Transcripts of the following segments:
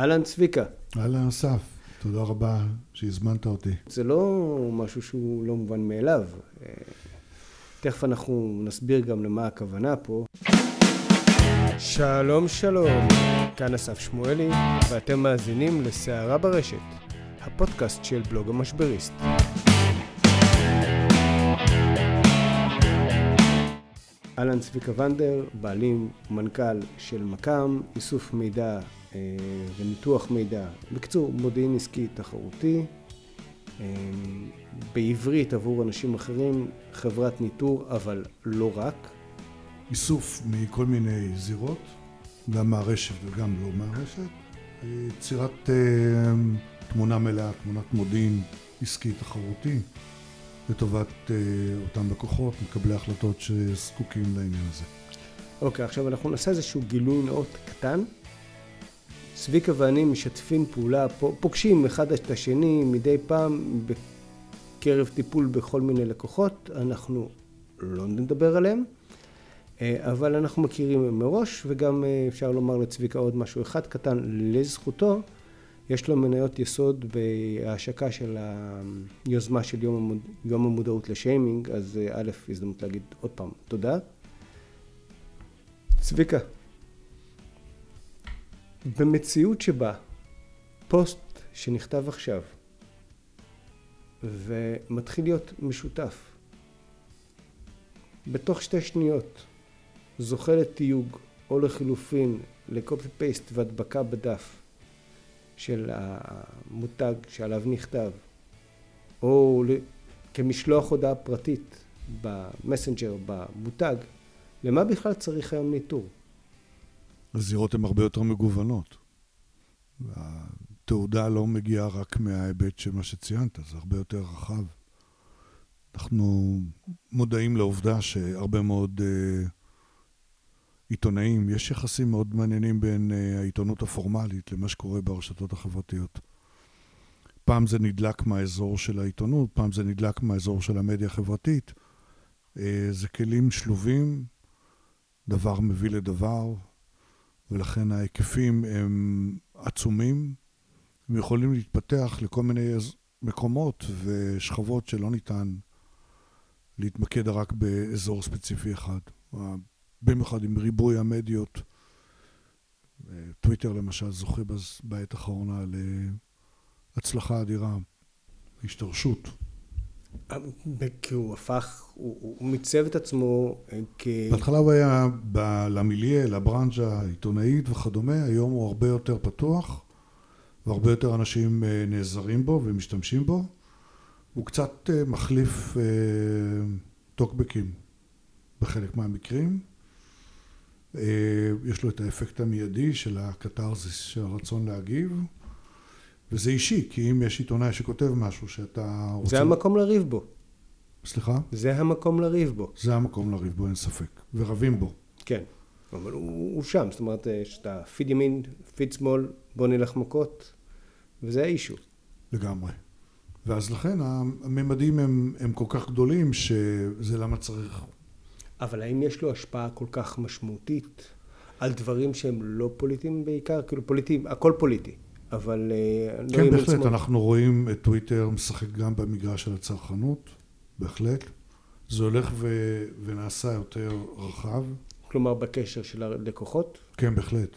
אהלן צביקה. אהלן אסף, תודה רבה שהזמנת אותי. זה לא משהו שהוא לא מובן מאליו. אה, תכף אנחנו נסביר גם למה הכוונה פה. שלום שלום, כאן אסף שמואלי, ואתם מאזינים לסערה ברשת, הפודקאסט של בלוג המשבריסט. אהלן צביקה ונדר, בעלים ומנכ"ל של מקאם, איסוף מידע וניתוח מידע. בקיצור, מודיעין עסקי תחרותי. אה, בעברית עבור אנשים אחרים, חברת ניטור, אבל לא רק. איסוף מכל מיני זירות, גם מהרשת וגם לא מהרשת. יצירת אה, תמונה מלאה, תמונת מודיעין עסקי תחרותי. לטובת אותם לקוחות, מקבלי החלטות שזקוקים לעניין הזה. אוקיי, okay, עכשיו אנחנו נעשה איזשהו גילוי נאות קטן. צביקה ואני משתפים פעולה, פוגשים אחד את השני מדי פעם בקרב טיפול בכל מיני לקוחות, אנחנו לא נדבר עליהם, אה, אבל אנחנו מכירים מראש, וגם אה, אפשר לומר לצביקה עוד משהו אחד קטן לזכותו. יש לו מניות יסוד בהשקה של היוזמה של יום, המוד... יום המודעות לשיימינג, אז אה, א', הזדמנות להגיד עוד פעם תודה. צביקה, במציאות שבה פוסט שנכתב עכשיו ומתחיל להיות משותף, בתוך שתי שניות זוכה לתיוג או לחילופין לקופי פייסט והדבקה בדף של המותג שעליו נכתב, או כמשלוח הודעה פרטית במסנג'ר, במותג, למה בכלל צריך היום ניטור? הזירות הן הרבה יותר מגוונות. התעודה לא מגיעה רק מההיבט של מה שציינת, זה הרבה יותר רחב. אנחנו מודעים לעובדה שהרבה מאוד uh, עיתונאים, יש יחסים מאוד מעניינים בין uh, העיתונות הפורמלית למה שקורה ברשתות החברתיות. פעם זה נדלק מהאזור של העיתונות, פעם זה נדלק מהאזור של המדיה החברתית. Uh, זה כלים שלובים, דבר מביא לדבר, ולכן ההיקפים הם עצומים. הם יכולים להתפתח לכל מיני מקומות ושכבות שלא ניתן להתמקד רק באזור ספציפי אחד. במיוחד עם ריבוי המדיות. טוויטר למשל זוכה בעת האחרונה להצלחה אדירה, השתרשות. כי הוא הפך, הוא, הוא מיצב את עצמו אה, כ... בהתחלה הוא היה ב- למיליה, לברנז'ה העיתונאית וכדומה, היום הוא הרבה יותר פתוח והרבה יותר אנשים אה, נעזרים בו ומשתמשים בו. הוא קצת אה, מחליף טוקבקים בחלק מהמקרים. יש לו את האפקט המיידי של הקתרזיס, של הרצון להגיב. וזה אישי, כי אם יש עיתונאי שכותב משהו שאתה רוצה... זה המקום לריב בו. סליחה? זה המקום לריב בו. זה המקום לריב בו, אין ספק. ורבים בו. כן, אבל הוא, הוא שם, זאת אומרת, יש את הפיד ימין, פיד שמאל, בוא נלך מכות, וזה האישו. לגמרי. ואז לכן הממדים הם, הם כל כך גדולים, שזה למה צריך... אבל האם יש לו השפעה כל כך משמעותית על דברים שהם לא פוליטיים בעיקר? כאילו פוליטיים, הכל פוליטי. אבל... אה, לא כן, בהחלט, אנחנו רואים את טוויטר משחק גם במגרש של הצרכנות, בהחלט. זה הולך ו... ונעשה יותר רחב. כלומר, בקשר של הלקוחות? כן, בהחלט.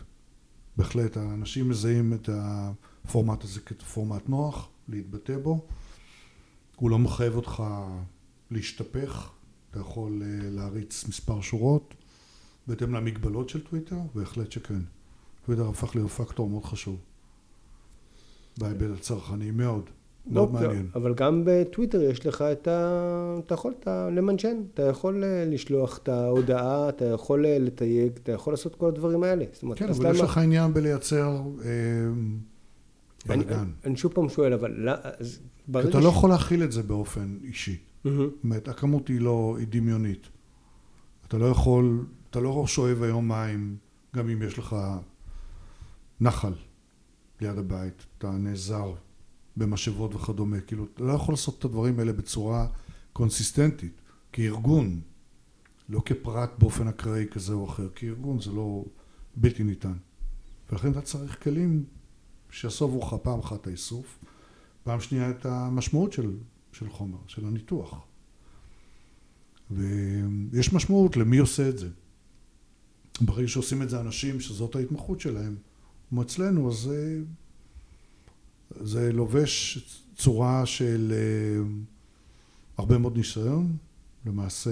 בהחלט, האנשים מזהים את הפורמט הזה כפורמט נוח, להתבטא בו. הוא לא מחייב אותך להשתפך, אתה יכול אה, להריץ מספר שורות בהתאם למגבלות של טוויטר, בהחלט שכן. טוויטר הפך להיות פקטור מאוד חשוב. בהיבט הצרכני מאוד. מאוד לא, מעניין. אבל גם בטוויטר יש לך את ה... אתה יכול אתה למנשן, אתה יכול לשלוח את ההודעה, אתה יכול אה, לתייג, אתה יכול לעשות כל הדברים האלה. אומרת, כן, אבל יש לך עניין בלייצר אה, בלאגן. אני שוב פעם שואל, אבל... לא, אתה לא יכול להכיל את זה באופן אישי. זאת אומרת, הכמות היא לא, היא דמיונית. אתה לא יכול, אתה לא שואב היום מים, גם אם יש לך נחל. ליד הבית, אתה נעזר במשאבות וכדומה, כאילו, אתה לא יכול לעשות את הדברים האלה בצורה קונסיסטנטית, כארגון, לא כפרט באופן אקראי כזה או אחר, כארגון זה לא בלתי ניתן. ולכן אתה צריך כלים שיסובו לך פעם אחת האיסוף, פעם שנייה את המשמעות של, של חומר, של הניתוח. ויש משמעות למי עושה את זה. ברגע שעושים את זה אנשים שזאת ההתמחות שלהם, כמו אצלנו, אז זה, זה לובש צורה של אה, הרבה מאוד ניסיון. למעשה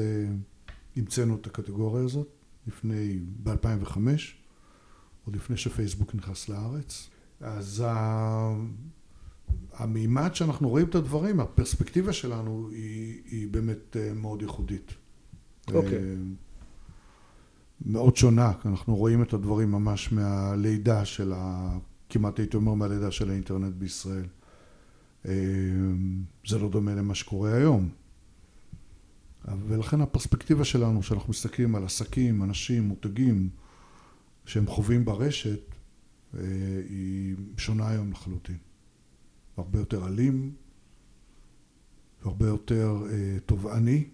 המצאנו את הקטגוריה הזאת לפני, ב-2005, עוד לפני שפייסבוק נכנס לארץ. אז המימד שאנחנו רואים את הדברים, הפרספקטיבה שלנו היא, היא באמת אה, מאוד ייחודית. אוקיי. Okay. מאוד שונה, אנחנו רואים את הדברים ממש מהלידה של ה... כמעט הייתי אומר מהלידה של האינטרנט בישראל. אה, זה לא דומה למה שקורה היום. ולכן הפרספקטיבה שלנו, שאנחנו מסתכלים על עסקים, אנשים, מותגים, שהם חווים ברשת, אה, היא שונה היום לחלוטין. הרבה יותר אלים, והרבה יותר אה, תובעני.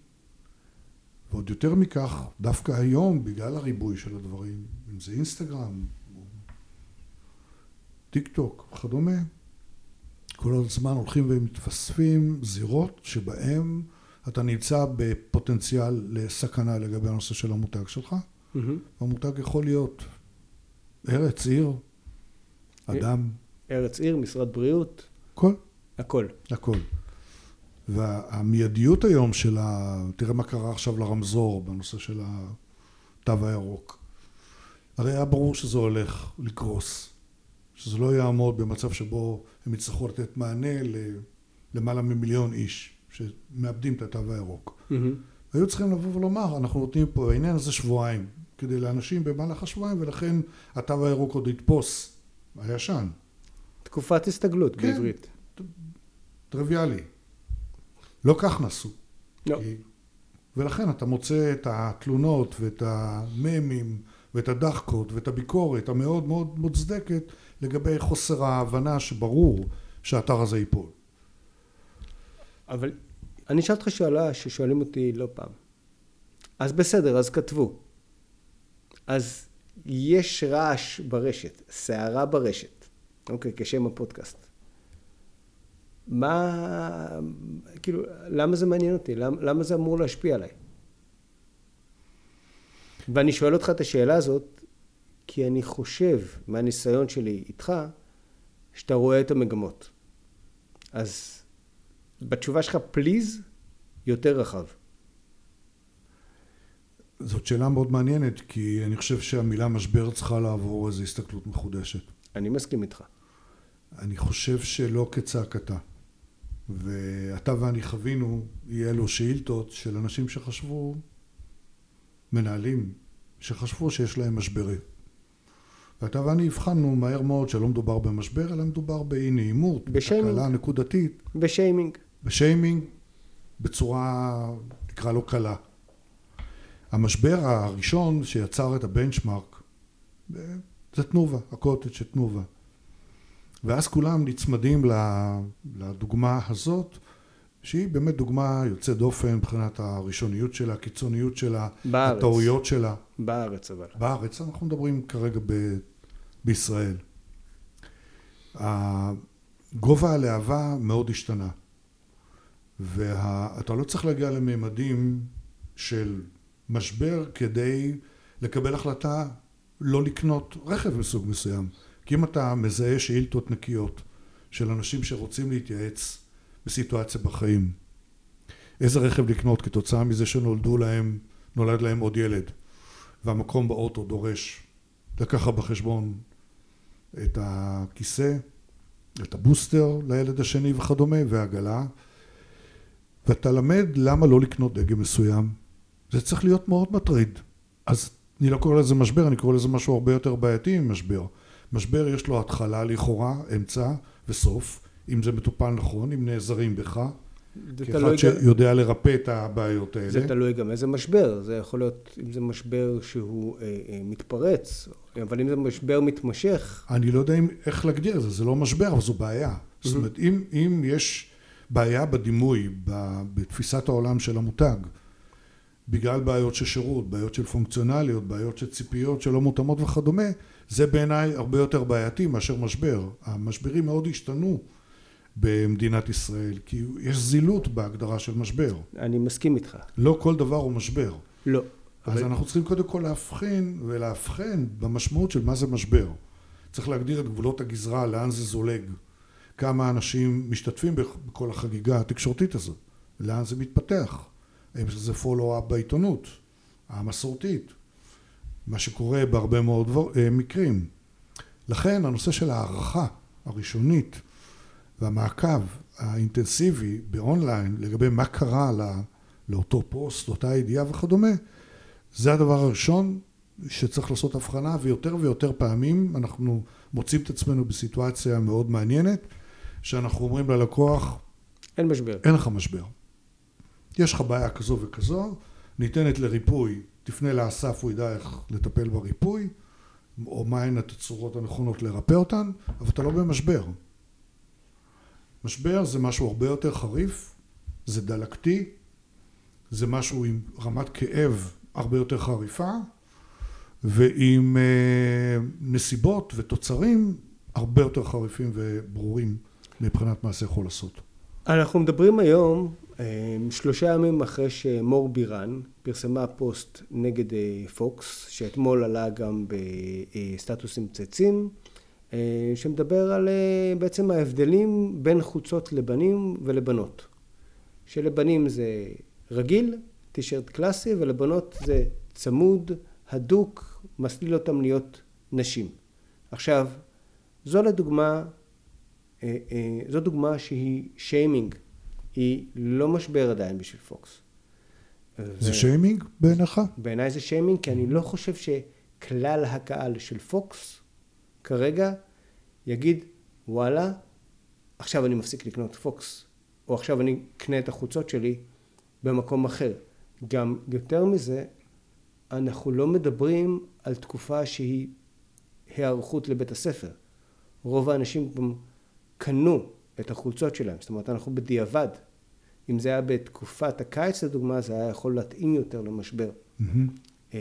ועוד יותר מכך, דווקא היום, בגלל הריבוי של הדברים, אם זה אינסטגרם, טיק טוק וכדומה, כל הזמן הולכים ומתווספים זירות שבהם אתה נמצא בפוטנציאל לסכנה לגבי הנושא של המותג שלך. Mm-hmm. המותג יכול להיות ארץ, עיר, אדם. ארץ, עיר, משרד בריאות. הכל. הכל. הכל. והמיידיות היום של ה... תראה מה קרה עכשיו לרמזור בנושא של התו הירוק. הרי היה ברור שזה הולך לקרוס, שזה לא יעמוד במצב שבו הם יצטרכו לתת מענה למעלה ממיליון איש שמאבדים את התו הירוק. Mm-hmm. היו צריכים לבוא ולומר, אנחנו נותנים פה בעניין הזה שבועיים, כדי לאנשים במהלך השבועיים, ולכן התו הירוק עוד יתפוס, הישן. תקופת הסתגלות כן, בעברית. טריוויאלי. לא כך נעשו. לא. כי... ולכן אתה מוצא את התלונות ואת הממים ואת הדחקות ואת הביקורת המאוד מאוד מוצדקת לגבי חוסר ההבנה שברור שהאתר הזה ייפול. אבל אני אשאל אותך שאלה ששואלים אותי לא פעם. אז בסדר, אז כתבו. אז יש רעש ברשת, סערה ברשת, אוקיי, כשם הפודקאסט. מה, כאילו, למה זה מעניין אותי? למה, למה זה אמור להשפיע עליי? ואני שואל אותך את השאלה הזאת, כי אני חושב, מהניסיון שלי איתך, שאתה רואה את המגמות. אז בתשובה שלך, פליז, יותר רחב. זאת שאלה מאוד מעניינת, כי אני חושב שהמילה משבר צריכה לעבור איזו הסתכלות מחודשת. אני מסכים איתך. אני חושב שלא כצעקתה. ואתה ואני חווינו אי אלו שאילתות של אנשים שחשבו, מנהלים, שחשבו שיש להם משברים. ואתה ואני הבחנו מהר מאוד שלא מדובר במשבר, אלא מדובר באי נעימות, בשיימינג. נקודתית. בשיימינג. בשיימינג, בצורה, נקרא לו קלה. המשבר הראשון שיצר את הבנצ'מארק זה תנובה, הקוטג' של תנובה. ואז כולם נצמדים לדוגמה הזאת, שהיא באמת דוגמה יוצאת דופן מבחינת הראשוניות שלה, הקיצוניות שלה, בארץ. הטעויות שלה. בארץ אבל. בארץ, אנחנו מדברים כרגע ב, בישראל. גובה הלהבה מאוד השתנה. ואתה לא צריך להגיע לממדים של משבר כדי לקבל החלטה לא לקנות רכב מסוג מסוים. כי אם אתה מזהה שאילתות נקיות של אנשים שרוצים להתייעץ בסיטואציה בחיים, איזה רכב לקנות כתוצאה מזה שנולדו להם, נולד להם עוד ילד, והמקום באוטו דורש לקחת בחשבון את הכיסא, את הבוסטר לילד השני וכדומה, והעגלה, ואתה למד למה לא לקנות דגם מסוים, זה צריך להיות מאוד מטריד. אז אני לא קורא לזה משבר, אני קורא לזה משהו הרבה יותר בעייתי ממשבר. משבר יש לו התחלה לכאורה, אמצע וסוף, אם זה מטופל נכון, אם נעזרים בך, כאחד שיודע לרפא את הבעיות האלה. זה תלוי גם איזה משבר, זה יכול להיות, אם זה משבר שהוא אה, אה, מתפרץ, אבל אם זה משבר מתמשך... אני לא יודע אם, איך להגדיר את זה, זה לא משבר, אבל זו בעיה. Mm-hmm. זאת אומרת, אם, אם יש בעיה בדימוי, בתפיסת העולם של המותג, בגלל בעיות של שירות, בעיות של פונקציונליות, בעיות של ציפיות שלא מותאמות וכדומה, זה בעיניי הרבה יותר בעייתי מאשר משבר. המשברים מאוד השתנו במדינת ישראל, כי יש זילות בהגדרה של משבר. אני מסכים איתך. לא כל דבר הוא משבר. לא. אז אבל... אנחנו צריכים קודם כל להבחין ולאבחן במשמעות של מה זה משבר. צריך להגדיר את גבולות הגזרה, לאן זה זולג. כמה אנשים משתתפים בכל החגיגה התקשורתית הזאת, לאן זה מתפתח. האם זה פולו-אפ בעיתונות המסורתית, מה שקורה בהרבה מאוד דבר, אה, מקרים. לכן הנושא של הערכה הראשונית והמעקב האינטנסיבי באונליין לגבי מה קרה לא, לאותו פוסט, לאותה ידיעה וכדומה, זה הדבר הראשון שצריך לעשות הבחנה ויותר ויותר פעמים אנחנו מוצאים את עצמנו בסיטואציה מאוד מעניינת שאנחנו אומרים ללקוח אין משבר. אין לך משבר. יש לך בעיה כזו וכזו, ניתנת לריפוי, תפנה לאסף, הוא ידע איך לטפל בריפוי, או מהן התצורות הנכונות לרפא אותן, אבל אתה לא במשבר. משבר זה משהו הרבה יותר חריף, זה דלקתי, זה משהו עם רמת כאב הרבה יותר חריפה, ועם אה, נסיבות ותוצרים הרבה יותר חריפים וברורים מבחינת מה זה יכול לעשות. אנחנו מדברים היום אמ, שלושה ימים אחרי שמור בירן פרסמה פוסט נגד אה, פוקס, שאתמול עלה גם בסטטוסים צצים, אה, שמדבר על אה, בעצם ההבדלים בין חוצות לבנים ולבנות. שלבנים זה רגיל, טישרט קלאסי, ולבנות זה צמוד, הדוק, מסליל אותם להיות נשים. עכשיו, זו לדוגמה, זו דוגמה שהיא שיימינג היא לא משבר עדיין בשביל פוקס. זה ו... שיימינג בעיניך? בעיניי זה שיימינג, כי אני לא חושב שכלל הקהל של פוקס כרגע יגיד, וואלה, עכשיו אני מפסיק לקנות פוקס, או עכשיו אני אקנה את החוצות שלי במקום אחר. גם יותר מזה, אנחנו לא מדברים על תקופה שהיא היערכות לבית הספר. רוב האנשים גם קנו את החולצות שלהם, זאת אומרת אנחנו בדיעבד אם זה היה בתקופת הקיץ לדוגמה, זה היה יכול להתאים יותר למשבר. אמ,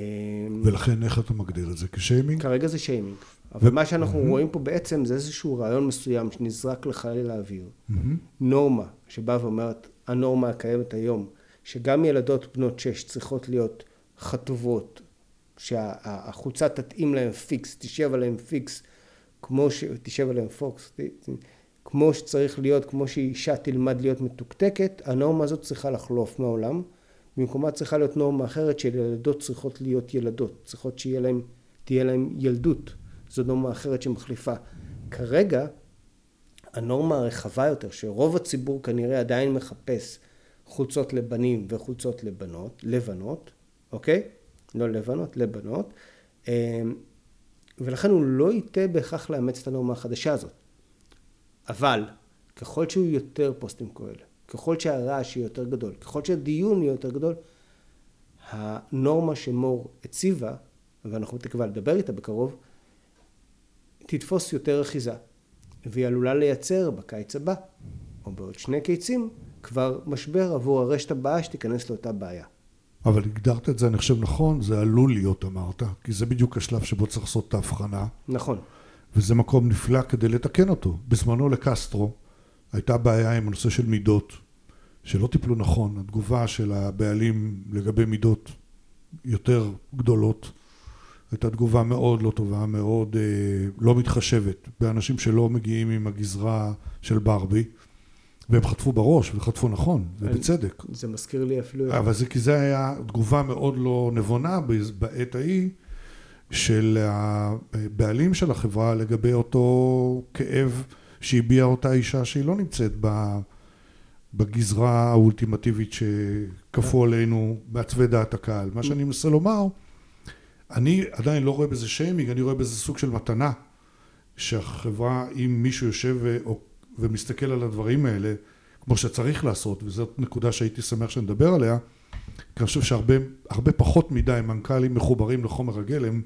ולכן איך אתה מגדיר את זה? כשיימינג? כרגע זה שיימינג. אבל מה שאנחנו רואים פה בעצם זה איזשהו רעיון מסוים שנזרק לחלל האוויר. נורמה שבאה ואומרת, הנורמה הקיימת היום, שגם ילדות בנות שש צריכות להיות חטובות, שהחוצה תתאים להם פיקס, תשב עליהם פיקס, כמו ש... תשב עליהם פוקס, כמו שצריך להיות, כמו שאישה תלמד להיות מתוקתקת, הנורמה הזאת צריכה לחלוף מהעולם. במקומה צריכה להיות נורמה אחרת של ילדות צריכות להיות ילדות, צריכות שתהיה להם, להם ילדות. זו נורמה אחרת שמחליפה. כרגע, הנורמה הרחבה יותר, שרוב הציבור כנראה עדיין מחפש חולצות לבנים וחולצות לבנות, לבנות, אוקיי? לא לבנות, לבנות. אמ, ולכן הוא לא ייטה בהכרח לאמץ את הנורמה החדשה הזאת. אבל ככל שהוא יותר פוסטים כאלה, ככל שהרעש יהיה יותר גדול, ככל שהדיון יהיה יותר גדול, הנורמה שמור הציבה, ואנחנו תקווה לדבר איתה בקרוב, תתפוס יותר אחיזה, והיא עלולה לייצר בקיץ הבא, או בעוד שני קיצים, כבר משבר עבור הרשת הבאה שתיכנס לאותה בעיה. אבל הגדרת את זה, אני חושב נכון, זה עלול להיות, אמרת, כי זה בדיוק השלב שבו צריך לעשות את ההבחנה. נכון. וזה מקום נפלא כדי לתקן אותו. בזמנו לקסטרו הייתה בעיה עם הנושא של מידות, שלא טיפלו נכון, התגובה של הבעלים לגבי מידות יותר גדולות הייתה תגובה מאוד לא טובה, מאוד אה, לא מתחשבת באנשים שלא מגיעים עם הגזרה של ברבי והם חטפו בראש וחטפו נכון ובצדק. זה מזכיר לי אפילו... אבל זה כי זה היה תגובה מאוד לא נבונה בעת ההיא של הבעלים של החברה לגבי אותו כאב שהביעה אותה אישה שהיא לא נמצאת בגזרה האולטימטיבית שכפו עלינו מעצבי דעת הקהל. מה שאני מנסה לומר, אני עדיין לא רואה בזה שיימינג, אני רואה בזה סוג של מתנה שהחברה, אם מישהו יושב ו... ומסתכל על הדברים האלה, כמו שצריך לעשות, וזאת נקודה שהייתי שמח שנדבר עליה, כי אני חושב שהרבה פחות מדי מנכ"לים מחוברים לחומר הגלם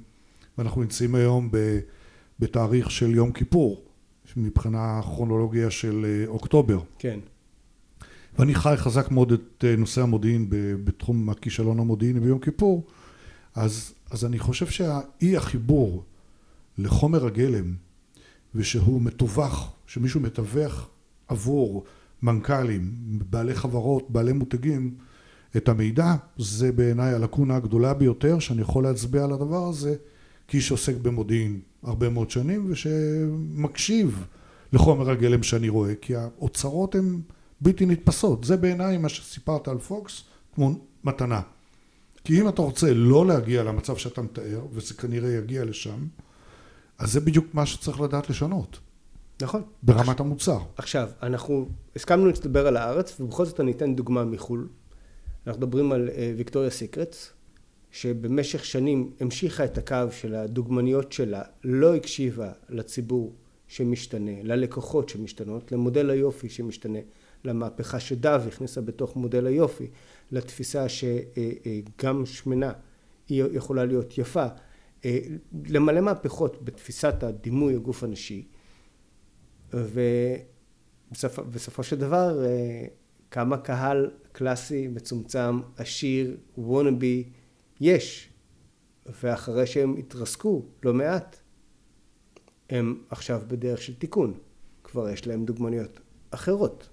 ואנחנו נמצאים היום בתאריך של יום כיפור, מבחינה כרונולוגיה של אה, אוקטובר. כן. ואני חי חזק מאוד את אה, נושא המודיעין בתחום הכישלון המודיעיני ביום כיפור, אז, אז אני חושב שהאי החיבור לחומר הגלם, ושהוא מתווך, שמישהו מתווך עבור מנכ"לים, בעלי חברות, בעלי מותגים, את המידע, זה בעיניי הלקונה הגדולה ביותר שאני יכול להצביע על הדבר הזה כאיש שעוסק במודיעין הרבה מאוד שנים ושמקשיב לחומר הגלם שאני רואה כי האוצרות הן בלתי נתפסות זה בעיניי מה שסיפרת על פוקס כמו מתנה כי אם אתה רוצה לא להגיע למצב שאתה מתאר וזה כנראה יגיע לשם אז זה בדיוק מה שצריך לדעת לשנות נכון. ברמת עכשיו, המוצר. עכשיו, אנחנו הסכמנו לדבר על הארץ, ובכל זאת אני אתן דוגמה מחו"ל. אנחנו מדברים על ויקטוריה uh, סיקרטס, שבמשך שנים המשיכה את הקו של הדוגמניות שלה, לא הקשיבה לציבור שמשתנה, ללקוחות שמשתנות, למודל היופי שמשתנה, למהפכה שדב הכניסה בתוך מודל היופי, לתפיסה שגם שמנה היא יכולה להיות יפה, למלא מהפכות בתפיסת הדימוי הגוף הנשי, ובסופו של דבר כמה קהל קלאסי, מצומצם, עשיר, וונאבי, יש. ואחרי שהם התרסקו לא מעט, הם עכשיו בדרך של תיקון. כבר יש להם דוגמניות אחרות.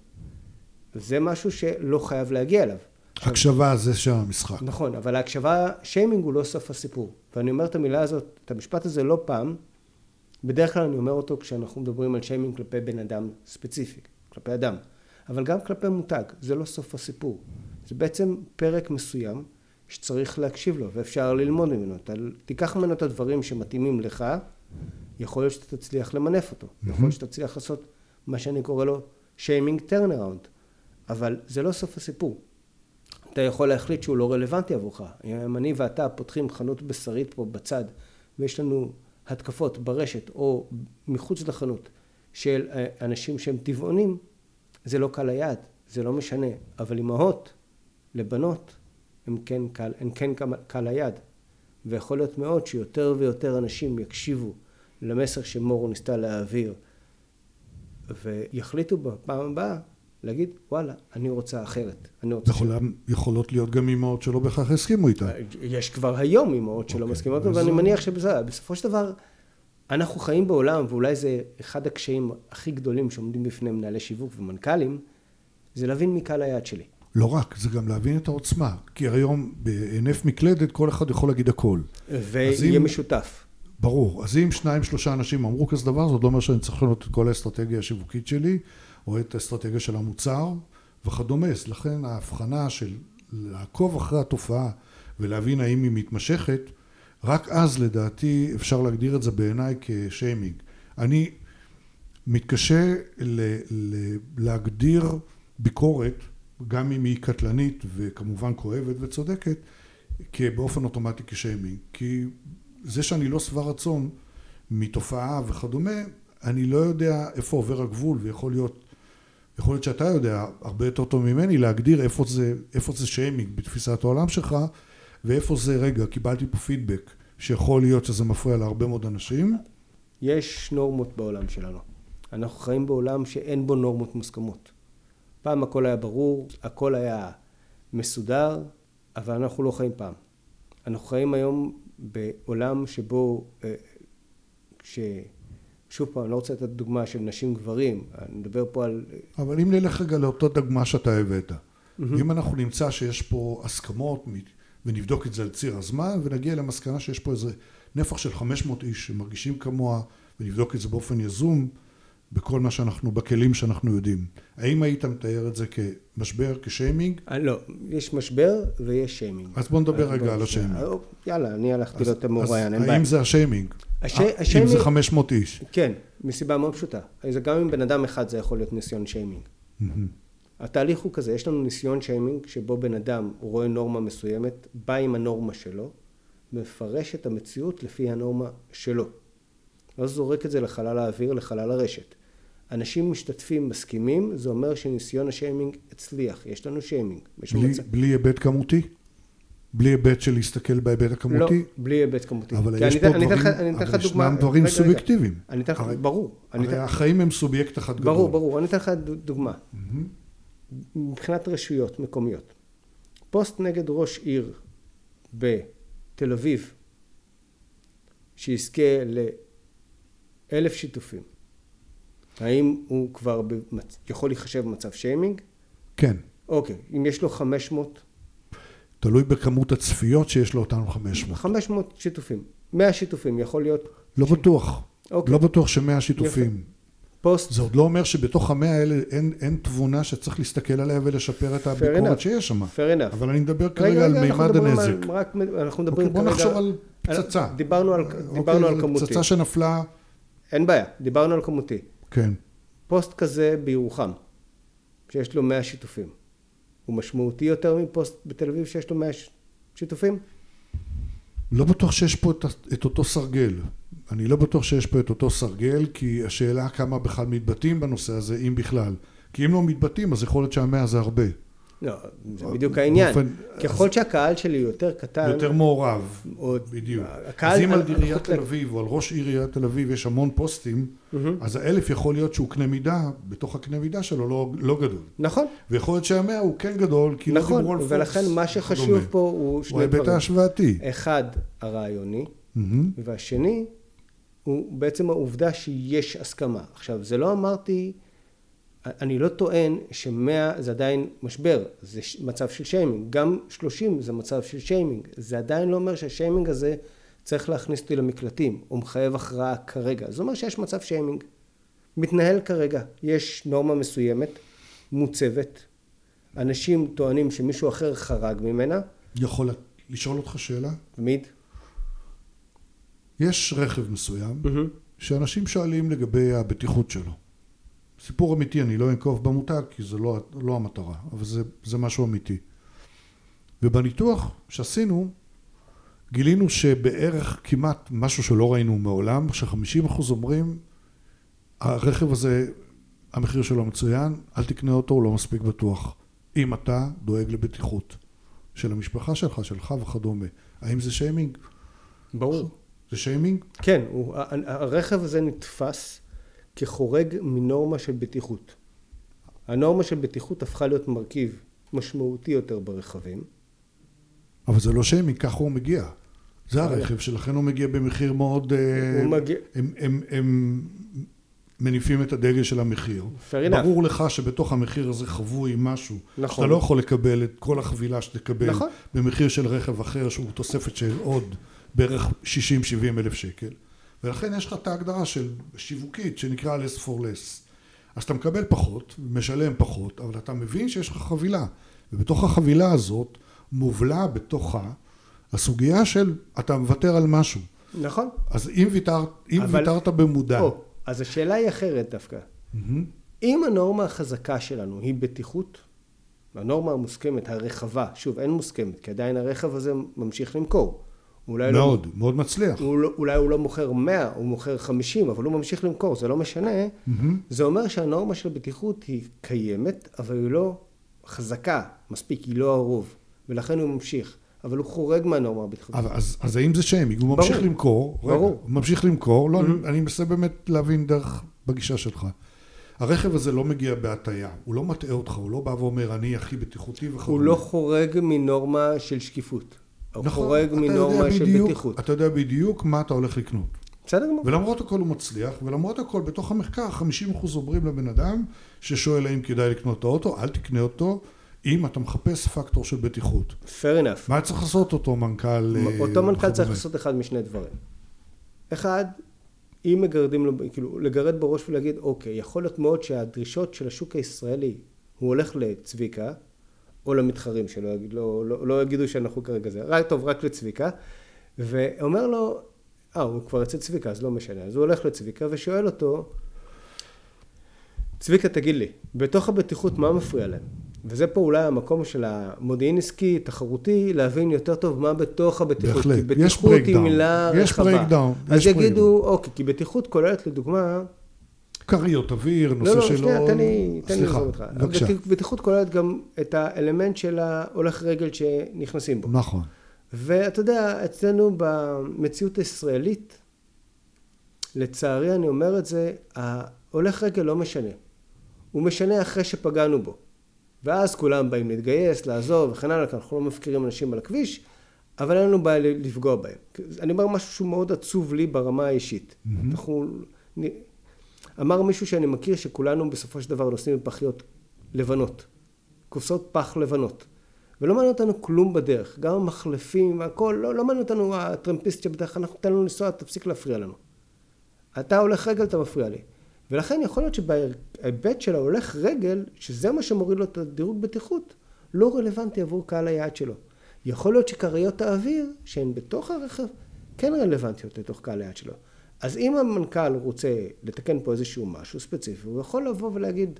זה משהו שלא חייב להגיע אליו. הקשבה זה שם המשחק. נכון, אבל ההקשבה, שיימינג הוא לא סוף הסיפור. ואני אומר את המילה הזאת, את המשפט הזה לא פעם, בדרך כלל אני אומר אותו כשאנחנו מדברים על שיימינג כלפי בן אדם ספציפי, כלפי אדם. אבל גם כלפי מותג, זה לא סוף הסיפור. זה בעצם פרק מסוים שצריך להקשיב לו ואפשר ללמוד ממנו. אתה תיקח ממנו את הדברים שמתאימים לך, יכול להיות שאתה תצליח למנף אותו. Mm-hmm. יכול להיות שאתה תצליח לעשות מה שאני קורא לו shaming turnaround. אבל זה לא סוף הסיפור. אתה יכול להחליט שהוא לא רלוונטי עבורך. אם אני ואתה פותחים חנות בשרית פה בצד ויש לנו התקפות ברשת או מחוץ לחנות של אה, אנשים שהם טבעונים, זה לא קהל יעד, זה לא משנה, אבל אימהות לבנות הן כן קהל, הן כן קהל יעד, ויכול להיות מאוד שיותר ויותר אנשים יקשיבו למסר שמורו ניסתה להעביר ויחליטו בפעם הבאה להגיד וואלה אני רוצה אחרת אני רוצה יכול, ש... יכולות להיות גם אימהות שלא בהכרח הסכימו איתה. יש כבר היום אימהות שלא okay, אוקיי, מסכימות ואני מניח שבסופו של דבר אנחנו חיים בעולם, ואולי זה אחד הקשיים הכי גדולים שעומדים בפני מנהלי שיווק ומנכ"לים, זה להבין מי קהל היעד שלי. לא רק, זה גם להבין את העוצמה. כי היום בהינף מקלדת כל אחד יכול להגיד הכל. ויהיה אם, משותף. ברור. אז אם שניים שלושה אנשים אמרו כזה דבר, זה עוד לא אומר שאני צריך לשנות את כל האסטרטגיה השיווקית שלי, או את האסטרטגיה של המוצר וכדומה. לכן ההבחנה של לעקוב אחרי התופעה ולהבין האם היא מתמשכת, רק אז לדעתי אפשר להגדיר את זה בעיניי כשיימינג. אני מתקשה ל- ל- להגדיר ביקורת, גם אם היא קטלנית וכמובן כואבת וצודקת, באופן אוטומטי כשיימינג. כי זה שאני לא שבע רצון מתופעה וכדומה, אני לא יודע איפה עובר הגבול ויכול להיות יכול להיות שאתה יודע הרבה יותר טוב ממני להגדיר איפה זה, איפה זה שיימינג בתפיסת העולם שלך ואיפה זה, רגע, קיבלתי פה פידבק שיכול להיות שזה מפריע להרבה מאוד אנשים. יש נורמות בעולם שלנו. אנחנו חיים בעולם שאין בו נורמות מוסכמות. פעם הכל היה ברור, הכל היה מסודר, אבל אנחנו לא חיים פעם. אנחנו חיים היום בעולם שבו, אה, ש... שוב פעם, אני לא רוצה לתת דוגמה של נשים גברים, אני מדבר פה על... אבל אם נלך רגע לאותה דוגמה שאתה הבאת, mm-hmm. אם אנחנו נמצא שיש פה הסכמות ונבדוק את זה על ציר הזמן ונגיע למסקנה שיש פה איזה נפח של 500 איש שמרגישים כמוה ונבדוק את זה באופן יזום בכל מה שאנחנו, בכלים שאנחנו יודעים. האם היית מתאר את זה כמשבר, כשיימינג? אה, לא, יש משבר ויש שיימינג. אז בוא נדבר רגע על השיימינג. אה, יאללה, אני הפכתי את המרואיין, אין בעיה. האם זה השיימינג? השיימינג... אם זה 500 איש. כן, מסיבה מאוד פשוטה. גם עם בן אדם אחד זה יכול להיות ניסיון שיימינג. התהליך הוא כזה, יש לנו ניסיון שיימינג שבו בן אדם רואה נורמה מסוימת, בא עם הנורמה שלו, מפרש את המציאות לפי הנורמה שלו. ואז זורק את זה לחלל האוויר, לחלל הרשת. אנשים משתתפים, מסכימים, זה אומר שניסיון השיימינג הצליח, יש לנו שיימינג. בלי, מצ... בלי היבט כמותי? בלי היבט של להסתכל בהיבט הכמותי? לא, בלי היבט כמותי. אבל יש פה דברים, אבל ישנם דברים סובייקטיביים. אני אתן לך, ברור. הרי החיים הם סובייקט אחד גדול. ברור, ברור, אני אתן לך דוגמה. מבחינת רשויות מקומיות. פוסט נגד ראש עיר בתל אביב שיזכה אלף שיתופים. האם הוא כבר במצ... יכול להיחשב במצב שיימינג? כן. אוקיי, אם יש לו 500? תלוי בכמות הצפיות שיש לו אותנו 500. 500 שיתופים. 100 שיתופים יכול להיות... לא ש... בטוח. אוקיי. לא בטוח שמאה שיתופים. יפה. פוסט, זה עוד לא אומר שבתוך המאה האלה אין, אין תבונה שצריך להסתכל עליה ולשפר את enough. הביקורת שיש שם. fair enough. אבל אני מדבר רגע, כרגע על רגע, אנחנו מימד הנזק. על, רק, אנחנו אוקיי, מדברים בוא כרגע... נחשוב על פצצה. דיברנו על, אוקיי, דיברנו על על כמותי. פצצה שנפלה, אין בעיה, דיברנו על כמותי. כן. פוסט כזה בירוחם, שיש לו 100 שיתופים, הוא משמעותי יותר מפוסט בתל אביב שיש לו 100 ש- שיתופים? לא בטוח שיש פה את, את אותו סרגל. אני לא בטוח שיש פה את אותו סרגל, כי השאלה כמה בכלל מתבטאים בנושא הזה, אם בכלל. כי אם לא מתבטאים, אז יכול להיות שהמאה זה הרבה. לא, זה בדיוק העניין. באופן- ככל שהקהל שלי הוא יותר קטן, יותר מעורב, או- בדיוק. הקהל- אז אם על עיריית תל אביב או על ראש עיריית תל אביב יש המון פוסטים, אז האלף יכול להיות שהוא קנה מידה, בתוך הקנה מידה שלו לא, לא גדול. נכון, ויכול להיות שהמאה הוא כן גדול, כי לא נכון, דיברו על פוקס. ולכן מה שחשוב. פה הוא הוא שני ההיבט דברים. ההשוואתי. אחד, הרעיוני. והשני הוא בעצם העובדה שיש הסכמה. עכשיו, זה לא אמרתי, אני לא טוען שמאה זה עדיין משבר, זה מצב של שיימינג, גם שלושים זה מצב של שיימינג, זה עדיין לא אומר שהשיימינג הזה צריך להכניס אותי למקלטים, או מחייב הכרעה כרגע, זה אומר שיש מצב שיימינג, מתנהל כרגע, יש נורמה מסוימת, מוצבת, אנשים טוענים שמישהו אחר חרג ממנה, יכול לשאול אותך שאלה? תמיד, יש רכב מסוים שאנשים שואלים לגבי הבטיחות שלו. סיפור אמיתי, אני לא אנקוב במותג כי זה לא, לא המטרה, אבל זה, זה משהו אמיתי. ובניתוח שעשינו, גילינו שבערך כמעט משהו שלא ראינו מעולם, ש-50% אומרים, הרכב הזה, המחיר שלו מצוין, אל תקנה אותו, הוא לא מספיק בטוח. אם אתה דואג לבטיחות של המשפחה שלך, שלך וכדומה. האם זה שיימינג? ברור. זה שיימינג? כן, הוא, הרכב הזה נתפס כחורג מנורמה של בטיחות. הנורמה של בטיחות הפכה להיות מרכיב משמעותי יותר ברכבים. אבל זה לא שיימינג, ככה הוא מגיע. זה הרכב שלכן הוא מגיע במחיר מאוד... אה, הוא מגיע- הם, הם, הם מניפים את הדגל של המחיר. Fair enough. ברור לך שבתוך המחיר הזה חבוי משהו. נכון. שאתה לא יכול לקבל את כל החבילה שתקבל נכון. במחיר של רכב אחר שהוא תוספת של עוד בערך 60-70 אלף שקל. ולכן יש לך את ההגדרה של שיווקית שנקרא less for less. אז אתה מקבל פחות, משלם פחות, אבל אתה מבין שיש לך חבילה. ובתוך החבילה הזאת מובלע בתוכה הסוגיה של אתה מוותר על משהו. נכון. אז אם, ויתר, אם אבל- ויתרת במודע, או, אז השאלה היא אחרת דווקא. מהמם. אם הנורמה החזקה שלנו היא בטיחות, הנורמה המוסכמת, הרחבה, שוב, אין מוסכמת, כי עדיין הרכב הזה ממשיך למכור. אולי לא, מאוד, מאוד מצליח. הוא לא, אולי הוא לא מוכר 100, הוא מוכר 50, אבל הוא ממשיך למכור, זה לא משנה. מהמם. זה אומר שהנורמה של בטיחות היא קיימת, אבל היא לא חזקה מספיק, היא לא הרוב, ולכן הוא ממשיך. אבל הוא חורג מהנורמה הבטיחותית. אבל אז, אז האם זה שיימינג? הוא ברור. ממשיך למכור, רגע, ברור. הוא ממשיך למכור, לא, אני, אני מנסה באמת להבין דרך בגישה שלך. הרכב הזה לא מגיע בהטייה, הוא לא מטעה אותך, הוא לא בא ואומר אני הכי בטיחותי וכדומה. הוא לא חורג מנורמה של שקיפות. נכון, חורג מנורמה של בדיוק- בטיחות. אתה יודע בדיוק מה אתה הולך לקנות. בסדר גמור. ולמרות הכל הוא מצליח, ולמרות הכל בתוך המחקר 50% אומרים לבן אדם ששואל האם כדאי לקנות את האוטו, אל תקנה אותו אם אתה מחפש פקטור של בטיחות. fair enough. מה צריך לעשות אותו מנכ"ל? אה, אותו מנכ"ל צריך? לעשות אחד משני דברים. אחד, אם מגרדים לו, כאילו, לגרד בראש ולהגיד, אוקיי, יכול להיות מאוד שהדרישות של השוק הישראלי, הוא הולך לצביקה, או למתחרים שלו, לא, לא, לא יגידו שאנחנו כרגע זה, רק טוב, רק לצביקה, ואומר לו, אה, הוא כבר אצל צביקה, אז לא משנה. אז הוא הולך לצביקה ושואל אותו, צביקה, תגיד לי, בתוך הבטיחות מה מפריע להם? וזה פה אולי המקום של המודיעין עסקי, תחרותי, להבין יותר טוב מה בתוך הבטיחות. בהחלט. כי יש בטיחות היא. מילה יש רחבה. breakdown. אז יש יגידו, אוקיי, כי בטיחות כוללת לדוגמה, כריות אוויר, נושא לא, לא, שלו... שנייה, תן לי, תן לי לזרום אותך. בבקשה. בטיח- בטיחות כוללת גם את האלמנט של ההולך רגל שנכנסים בו. נכון. ואתה יודע, אצלנו במציאות הישראלית, לצערי אני אומר את זה, ההולך רגל לא משנה. הוא משנה אחרי שפגענו בו. ואז כולם באים להתגייס, לעזוב וכן הלאה, כי אנחנו לא מפקירים אנשים על הכביש, אבל אין לנו בעיה לפגוע בהם. אני אומר משהו שהוא מאוד עצוב לי ברמה האישית. אנחנו אמר מישהו שאני מכיר שכולנו בסופו של דבר נוסעים בפחיות לבנות, קופסאות פח לבנות. ולא מעניין אותנו כלום בדרך, גם המחלפים, הכל, לא, לא מעניין אותנו הטרמפיסט שבדרך אנחנו ניתן לנו לנסוע, תפסיק להפריע לנו. אתה הולך רגל, אתה מפריע לי. ולכן יכול להיות שבהיבט של ההולך רגל, שזה מה שמוריד לו את הדירוג בטיחות, לא רלוונטי עבור קהל היעד שלו. יכול להיות שכריות האוויר, שהן בתוך הרכב, כן רלוונטיות לתוך קהל היעד שלו. אז אם המנכ"ל רוצה לתקן פה איזשהו משהו ספציפי, הוא יכול לבוא ולהגיד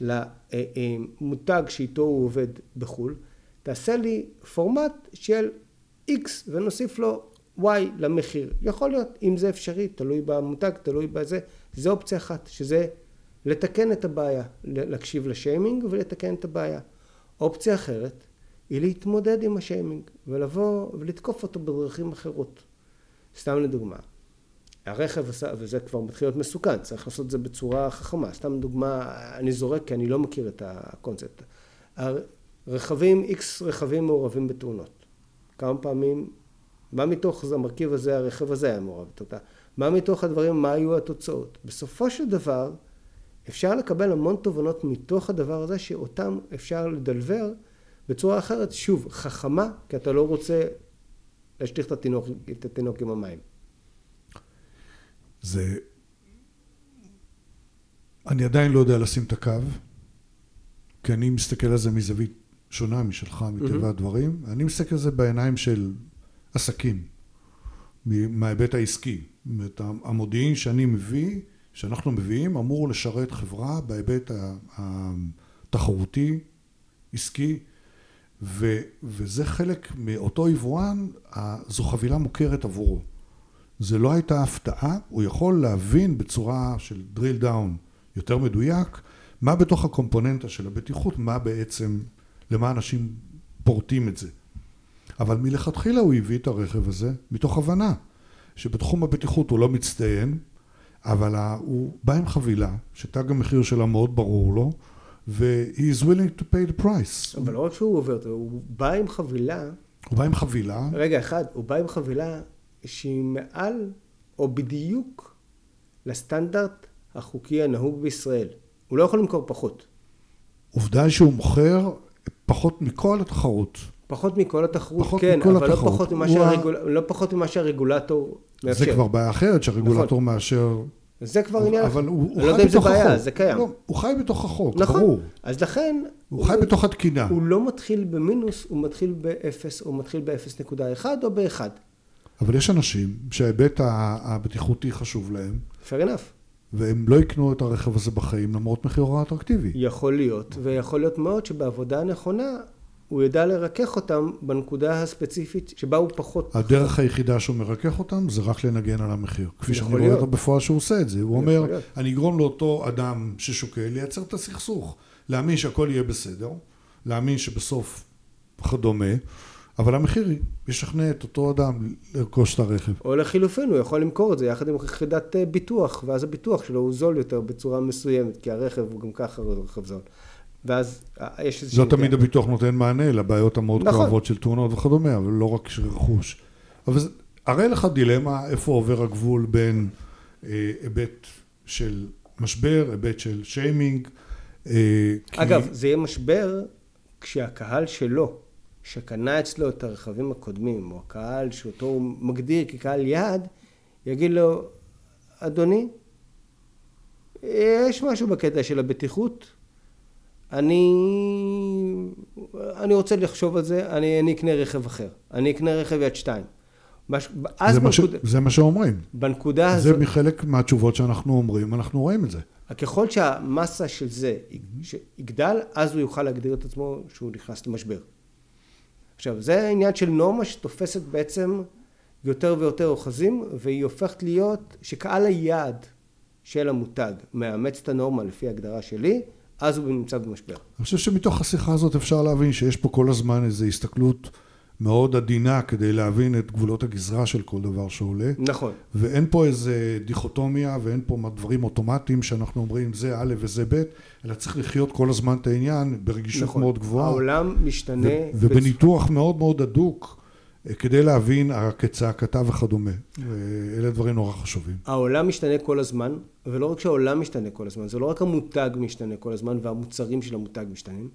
למותג שאיתו הוא עובד בחו"ל, תעשה לי פורמט של X ונוסיף לו Y למחיר. יכול להיות, אם זה אפשרי, תלוי במותג, תלוי בזה, זה אופציה אחת, שזה לתקן את הבעיה, להקשיב לשיימינג ולתקן את הבעיה. אופציה אחרת היא להתמודד עם השיימינג ולבוא ולתקוף אותו בדרכים אחרות. סתם לדוגמה, הרכב עשה, וזה כבר מתחיל להיות מסוכן, צריך לעשות את זה בצורה חכמה. סתם דוגמה, אני זורק כי אני לא מכיר את הקונספט. רכבים, איקס רכבים מעורבים בתאונות. כמה פעמים, מה מתוך המרכיב הזה, הרכב הזה היה מעורב בתאונה. מה מתוך הדברים, מה היו התוצאות. בסופו של דבר, אפשר לקבל המון תובנות מתוך הדבר הזה, שאותם אפשר לדלבר בצורה אחרת, שוב, חכמה, כי אתה לא רוצה להשליך את התינוק, את התינוק עם המים. זה... אני עדיין לא יודע לשים את הקו, כי אני מסתכל על זה מזווית שונה משלך, מטבע mm-hmm. הדברים. אני מסתכל על זה בעיניים של עסקים, מההיבט העסקי. זאת אומרת, המודיעין שאני מביא, שאנחנו מביאים, אמור לשרת חברה בהיבט התחרותי, עסקי, ו, וזה חלק מאותו יבואן, זו חבילה מוכרת עבורו. זה לא הייתה הפתעה, הוא יכול להבין בצורה של drill down יותר מדויק, מה בתוך הקומפוננטה של הבטיחות, מה בעצם למה אנשים פורטים את זה. אבל מלכתחילה הוא הביא את הרכב הזה מתוך הבנה שבתחום הבטיחות הוא לא מצטיין, אבל הוא בא עם חבילה שתג המחיר שלה מאוד ברור לו, ו- he is willing to pay the price. אבל לא רק שהוא עובר, הוא בא עם חבילה. הוא בא עם חבילה. רגע, אחד, הוא בא עם חבילה שהיא מעל או בדיוק לסטנדרט החוקי הנהוג בישראל. הוא לא יכול למכור פחות. עובדה שהוא מוכר פחות מכל התחרות. פחות מכל התחרות, פחות כן, מכל אבל לא התחרות. לא, פחות ממה שהרגול... לא פחות ממה שהרגולטור מאפשר. זה כבר בעיה אחרת, שהרגולטור נכון. מאשר... זה כבר עניין, אבל הוא, הוא לא יודע אם זה בעיה, זה קיים. לא, הוא חי בתוך החוק, נכון. ברור. אז לכן... הוא, הוא חי בתוך התקינה. הוא לא מתחיל במינוס, הוא מתחיל באפס, הוא מתחיל ב-0.1 או ב-1. אבל יש אנשים שההיבט הבטיחותי חשוב להם. fair enough. והם לא יקנו את הרכב הזה בחיים למרות מחירו האטרקטיבי. יכול להיות, ויכול להיות מאוד שבעבודה נכונה הוא ידע לרכך אותם בנקודה הספציפית שבה הוא פחות... הדרך היחידה שהוא מרכך אותם זה רק לנגן על המחיר. כפי שאני רואה אותו בפועל שהוא עושה את זה. הוא אומר, להיות. אני אגרום לאותו אדם ששוקל לייצר את הסכסוך. להאמין שהכל יהיה בסדר, להאמין שבסוף וכדומה. אבל המחיר ישכנע את אותו אדם לרכוש את הרכב. או לחילופין, הוא יכול למכור את זה יחד עם יחידת אה, ביטוח, ואז הביטוח שלו הוא זול יותר בצורה מסוימת, כי הרכב הוא גם ככה רכב זול. ואז אה, יש איזושהי... לא תמיד הביטוח נותן מענה לבעיות המאוד נכון. כואבות של תאונות וכדומה, אבל לא רק של רכוש. אבל זה, הרי לך דילמה איפה עובר הגבול בין אה, היבט של משבר, היבט של שיימינג. אה, אגב, כי... זה יהיה משבר כשהקהל שלו שקנה אצלו את הרכבים הקודמים, או הקהל שאותו הוא מגדיר כקהל יעד, יגיד לו, אדוני, יש משהו בקטע של הבטיחות, אני, אני רוצה לחשוב על זה, אני, אני אקנה רכב אחר, אני אקנה רכב יד שתיים. מש, זה, בנקוד... ש... זה מה שאומרים. בנקודה הזאת... זה מחלק מהתשובות שאנחנו אומרים, אנחנו רואים את זה. ככל שהמסה של זה יגדל, אז הוא יוכל להגדיר את עצמו שהוא נכנס למשבר. עכשיו זה עניין של נורמה שתופסת בעצם יותר ויותר אוחזים והיא הופכת להיות שקהל היעד של המותג מאמץ את הנורמה לפי הגדרה שלי אז הוא נמצא במשבר. אני חושב שמתוך השיחה הזאת אפשר להבין שיש פה כל הזמן איזו הסתכלות מאוד עדינה כדי להבין את גבולות הגזרה של כל דבר שעולה. נכון. ואין פה איזה דיכוטומיה ואין פה דברים אוטומטיים שאנחנו אומרים זה א' וזה ב', אלא צריך לחיות כל הזמן את העניין ברגישות נכון. מאוד גבוהה. העולם משתנה. ו- ובניתוח בצ... מאוד מאוד הדוק כדי להבין כצעקתה וכדומה. אלה דברים נורא חשובים. העולם משתנה כל הזמן, ולא רק שהעולם משתנה כל הזמן, זה לא רק המותג משתנה כל הזמן והמוצרים של המותג משתנים,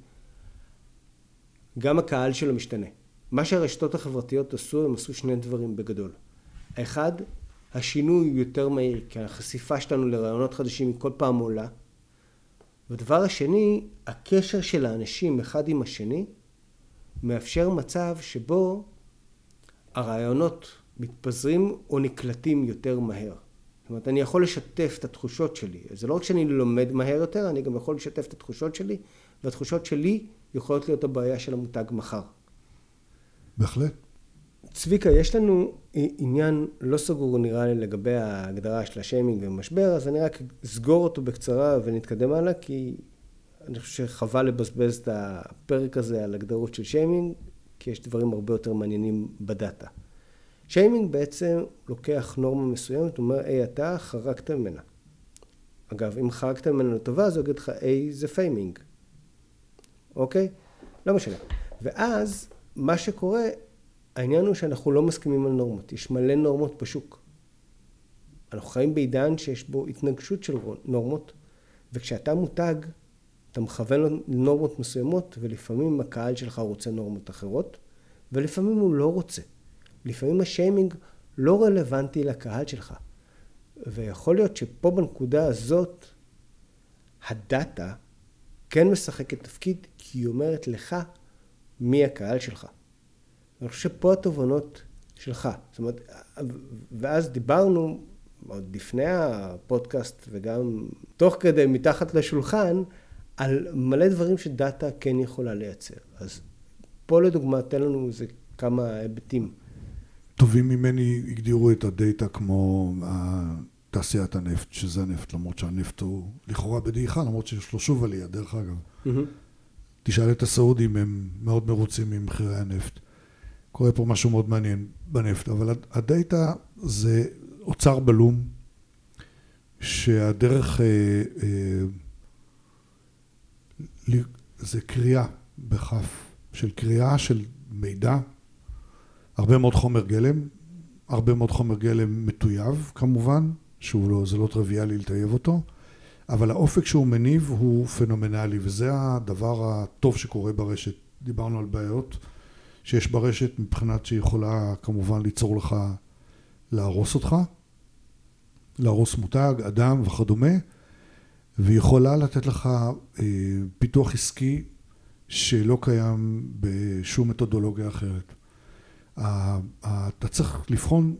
גם הקהל שלו משתנה. מה שהרשתות החברתיות עשו, הם עשו שני דברים בגדול. האחד, השינוי הוא יותר מהיר, כי החשיפה שלנו לרעיונות חדשים היא כל פעם עולה. והדבר השני, הקשר של האנשים אחד עם השני, מאפשר מצב שבו הרעיונות מתפזרים או נקלטים יותר מהר. זאת אומרת, אני יכול לשתף את התחושות שלי. זה לא רק שאני לומד מהר יותר, אני גם יכול לשתף את התחושות שלי, והתחושות שלי יכולות להיות הבעיה של המותג מחר. בהחלט. צביקה, יש לנו עניין לא סגור נראה לי לגבי ההגדרה של השיימינג ומשבר, אז אני רק אסגור אותו בקצרה ונתקדם הלאה, כי אני חושב שחבל לבזבז את הפרק הזה על הגדרות של שיימינג, כי יש דברים הרבה יותר מעניינים בדאטה. שיימינג בעצם לוקח נורמה מסוימת, הוא אומר, היי, אתה חרגת ממנה. אגב, אם חרגת ממנה לטובה, אז הוא יגיד לך, היי, זה faming. אוקיי? לא משנה. ואז, מה שקורה, העניין הוא שאנחנו לא מסכימים על נורמות. יש מלא נורמות בשוק. אנחנו חיים בעידן שיש בו התנגשות של נורמות, וכשאתה מותג, אתה מכוון לנורמות מסוימות, ולפעמים הקהל שלך רוצה נורמות אחרות, ולפעמים הוא לא רוצה. לפעמים השיימינג לא רלוונטי לקהל שלך. ויכול להיות שפה בנקודה הזאת, הדאטה כן משחקת תפקיד, כי היא אומרת לך מי הקהל שלך. אני חושב שפה התובנות שלך. זאת אומרת, ואז דיברנו, עוד לפני הפודקאסט וגם תוך כדי, מתחת לשולחן, על מלא דברים שדאטה כן יכולה לייצר. אז פה לדוגמה, תן לנו איזה כמה היבטים. טובים ממני הגדירו את הדאטה כמו תעשיית הנפט, שזה הנפט, למרות שהנפט הוא לכאורה בדעיכה, למרות שיש לו שוב עלייה, דרך אגב. Mm-hmm. תשאל את הסעודים, הם מאוד מרוצים ממחירי הנפט. קורה פה משהו מאוד מעניין בנפט, אבל הדאטה זה אוצר בלום, שהדרך, אה, אה, זה קריאה בכף, של קריאה של מידע, הרבה מאוד חומר גלם, הרבה מאוד חומר גלם מטויב כמובן, שהוא לא, לא טריוויאלי לטייב אותו, אבל האופק שהוא מניב הוא פנומנלי, וזה הדבר הטוב שקורה ברשת. דיברנו על בעיות שיש ברשת מבחינת שהיא יכולה כמובן ליצור לך, להרוס אותך, להרוס מותג, אדם וכדומה, והיא יכולה לתת לך אה, פיתוח עסקי שלא קיים בשום מתודולוגיה אחרת. אתה צריך לבחון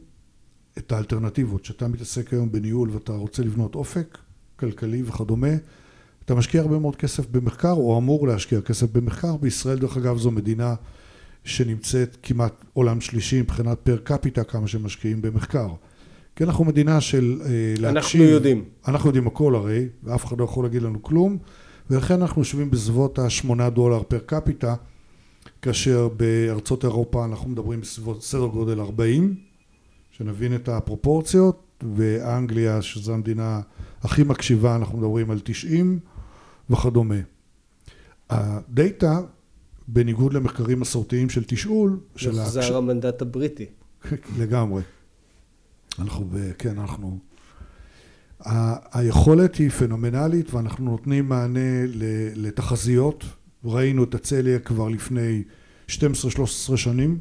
את האלטרנטיבות, שאתה מתעסק היום בניהול ואתה רוצה לבנות אופק כלכלי וכדומה, אתה משקיע הרבה מאוד כסף במחקר, או אמור להשקיע כסף במחקר. בישראל, דרך אגב, זו מדינה שנמצאת כמעט עולם שלישי מבחינת פר קפיטה, כמה שמשקיעים במחקר. כי אנחנו מדינה של אה, להקשיב. אנחנו יודעים. אנחנו יודעים הכל הרי, ואף אחד לא יכול להגיד לנו כלום, ולכן אנחנו יושבים בסביבות השמונה דולר פר קפיטה, כאשר בארצות אירופה אנחנו מדברים בסביבות סדר גודל 40, שנבין את הפרופורציות, ואנגליה, שזו המדינה הכי מקשיבה, אנחנו מדברים על 90 וכדומה. הדאטה, בניגוד למחקרים מסורתיים של תשאול, של... יוחזר ההקש... המנדט הבריטי. לגמרי. אנחנו, כן, אנחנו... ה- היכולת היא פנומנלית ואנחנו נותנים מענה לתחזיות. ראינו את הצליה כבר לפני 12-13 שנים,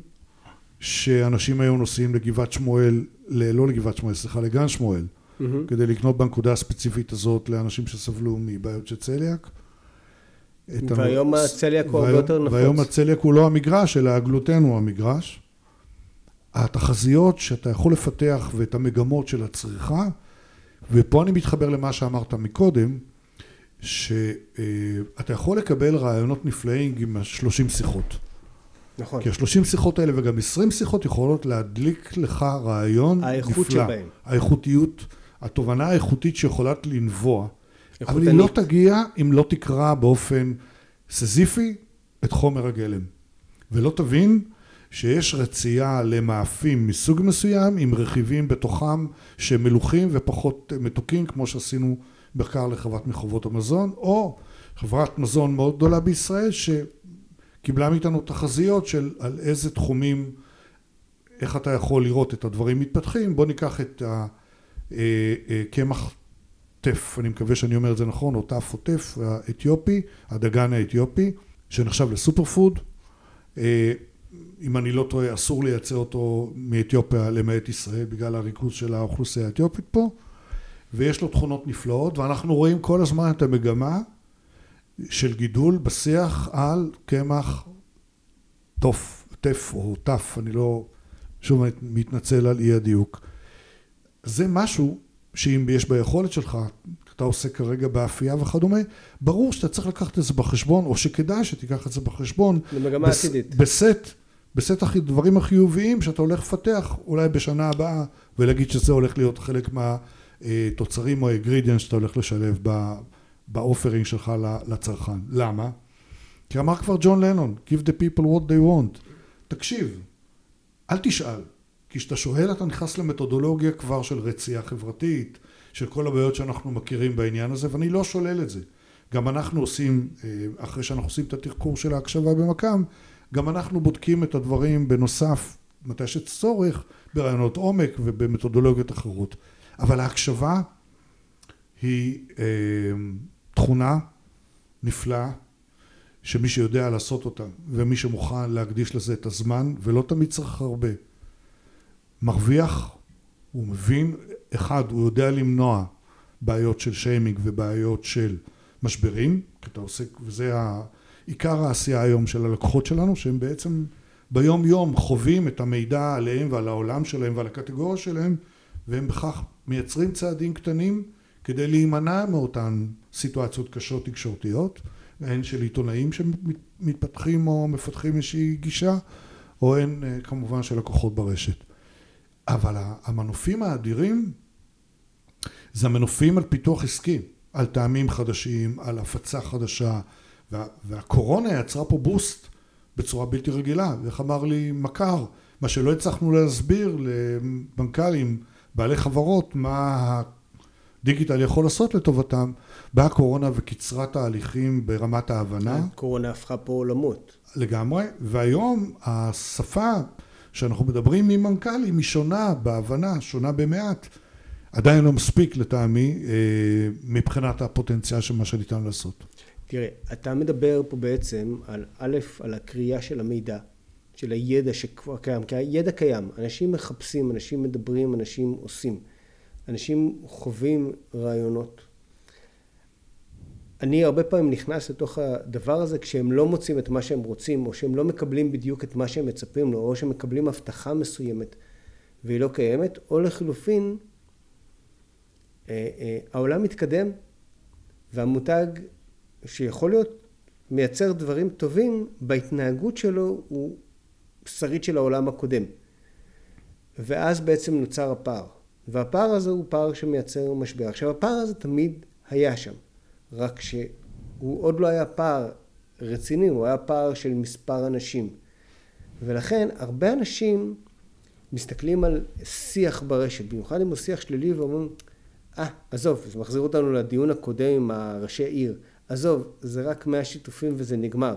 שאנשים היו נוסעים לגבעת שמואל, לא לגבעת שמואל, סליחה, לגן שמואל, mm-hmm. כדי לקנות בנקודה הספציפית הזאת לאנשים שסבלו מבעיות של צליאק. והיום הצליאק הוא הרבה יותר נפוץ. והיום הצליאק הוא לא המגרש, אלא הגלוטן הוא המגרש. התחזיות שאתה יכול לפתח ואת המגמות של הצריכה, ופה אני מתחבר למה שאמרת מקודם, שאתה יכול לקבל רעיונות נפלאים עם השלושים שיחות. נכון. כי השלושים שיחות האלה וגם עשרים שיחות יכולות להדליק לך רעיון נפלא. האיכות שבהם. האיכותיות, התובנה האיכותית שיכולה לנבוע. אבל היא לא תגיע אם לא תקרא באופן סזיפי את חומר הגלם. ולא תבין שיש רצייה למאפים מסוג מסוים עם רכיבים בתוכם שהם מלוכים ופחות מתוקים כמו שעשינו מחקר לחברת מחובות המזון או חברת מזון מאוד גדולה בישראל שקיבלה מאיתנו תחזיות של על איזה תחומים איך אתה יכול לראות את הדברים מתפתחים, בוא ניקח את הקמח טף, אני מקווה שאני אומר את זה נכון, או טף או טף האתיופי, הדגן האתיופי, שנחשב לסופר פוד. אם אני לא טועה, אסור לייצר אותו מאתיופיה למעט ישראל בגלל הריכוז של האוכלוסייה האתיופית פה, ויש לו תכונות נפלאות, ואנחנו רואים כל הזמן את המגמה של גידול בשיח על קמח תוף, טף או טף, אני לא, שוב מתנצל על אי הדיוק. זה משהו שאם יש ביכולת שלך, אתה עושה כרגע באפייה וכדומה, ברור שאתה צריך לקחת את זה בחשבון, או שכדאי שתיקח את זה בחשבון. למגמה בס, עתידית. בסט, בסט הדברים החיוביים שאתה הולך לפתח אולי בשנה הבאה, ולהגיד שזה הולך להיות חלק מהתוצרים או ה ingredient שאתה הולך לשלב ב offering שלך לצרכן. למה? כי אמר כבר ג'ון לנון, Give the people what they want. תקשיב, אל תשאל. כי כשאתה שואל אתה נכנס למתודולוגיה כבר של רצייה חברתית, של כל הבעיות שאנחנו מכירים בעניין הזה, ואני לא שולל את זה. גם אנחנו עושים, אה, אחרי שאנחנו עושים את התחקור של ההקשבה במקם, גם אנחנו בודקים את הדברים בנוסף, מתי שצורך, ברעיונות עומק ובמתודולוגיות אחרות. אבל ההקשבה היא אה, תכונה נפלאה שמי שיודע לעשות אותה ומי שמוכן להקדיש לזה את הזמן ולא תמיד צריך הרבה מרוויח, הוא מבין, אחד, הוא יודע למנוע בעיות של שיימינג ובעיות של משברים, כי אתה עוסק, וזה עיקר העשייה היום של הלקוחות שלנו, שהם בעצם ביום יום חווים את המידע עליהם ועל העולם שלהם ועל הקטגוריה שלהם, והם בכך מייצרים צעדים קטנים כדי להימנע מאותן סיטואציות קשות תקשורתיות, הן של עיתונאים שמתפתחים או מפתחים איזושהי גישה, או הן אה, כמובן של לקוחות ברשת. אבל המנופים האדירים זה המנופים על פיתוח עסקי, על טעמים חדשים, על הפצה חדשה, וה, והקורונה יצרה פה בוסט בצורה בלתי רגילה, ואיך אמר לי מכר, מה שלא הצלחנו להסביר למנכ"לים, בעלי חברות, מה הדיגיטל יכול לעשות לטובתם, באה הקורונה וקיצרה תהליכים ברמת ההבנה. הקורונה הפכה פה עולמות. לגמרי, והיום השפה שאנחנו מדברים עם מנכ"לים היא שונה בהבנה, שונה במעט. עדיין לא מספיק לטעמי אה, מבחינת הפוטנציאל של מה שניתן לעשות. תראה, אתה מדבר פה בעצם על א', על הקריאה של המידע, של הידע שכבר קיים, כי הידע קיים, אנשים מחפשים, אנשים מדברים, אנשים עושים, אנשים חווים רעיונות. אני הרבה פעמים נכנס לתוך הדבר הזה כשהם לא מוצאים את מה שהם רוצים, או שהם לא מקבלים בדיוק את מה שהם מצפים לו, או שהם מקבלים הבטחה מסוימת והיא לא קיימת, או לחלופין, אה, אה, העולם מתקדם והמותג שיכול להיות מייצר דברים טובים, בהתנהגות שלו הוא שריד של העולם הקודם. ואז בעצם נוצר הפער. והפער הזה הוא פער שמייצר משבר. עכשיו הפער הזה תמיד היה שם. רק שהוא עוד לא היה פער רציני, הוא היה פער של מספר אנשים. ולכן הרבה אנשים מסתכלים על שיח ברשת, במיוחד אם הוא שיח שלילי ואומרים, אה, ah, עזוב, זה מחזיר אותנו לדיון הקודם עם הראשי עיר, עזוב, זה רק מאה שיתופים וזה נגמר.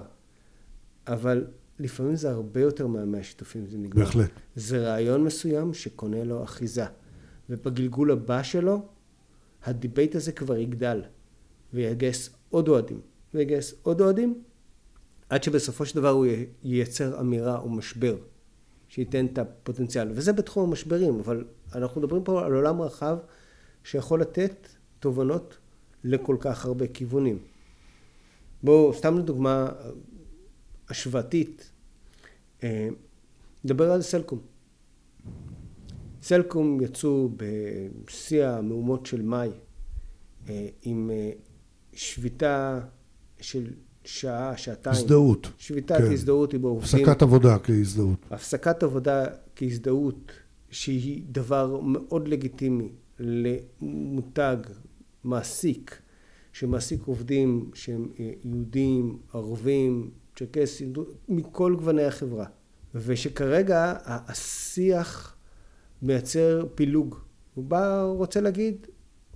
אבל לפעמים זה הרבה יותר מהמאה שיתופים וזה נגמר. בהחלט. זה רעיון מסוים שקונה לו אחיזה. ובגלגול הבא שלו, ה debate הזה כבר יגדל. ויגייס עוד אוהדים, ויגייס עוד אוהדים, עד שבסופו של דבר הוא ייצר אמירה או משבר שייתן את הפוטנציאל. וזה בתחום המשברים, אבל אנחנו מדברים פה על עולם רחב שיכול לתת תובנות לכל כך הרבה כיוונים. בואו, סתם לדוגמה השוואתית, אה, נדבר על סלקום. סלקום יצאו בשיא המהומות של מאי אה, עם אה, שביתה של שעה, שעתיים. הזדהות. שביתת כן. הזדהות עם העובדים. הפסקת עבודה כהזדהות. הפסקת עבודה כהזדהות, שהיא דבר מאוד לגיטימי למותג, מעסיק, שמעסיק עובדים שהם אה, יהודים, ערבים, צ'רקסים, מכל גווני החברה. ושכרגע השיח מייצר פילוג. הוא בא, רוצה להגיד,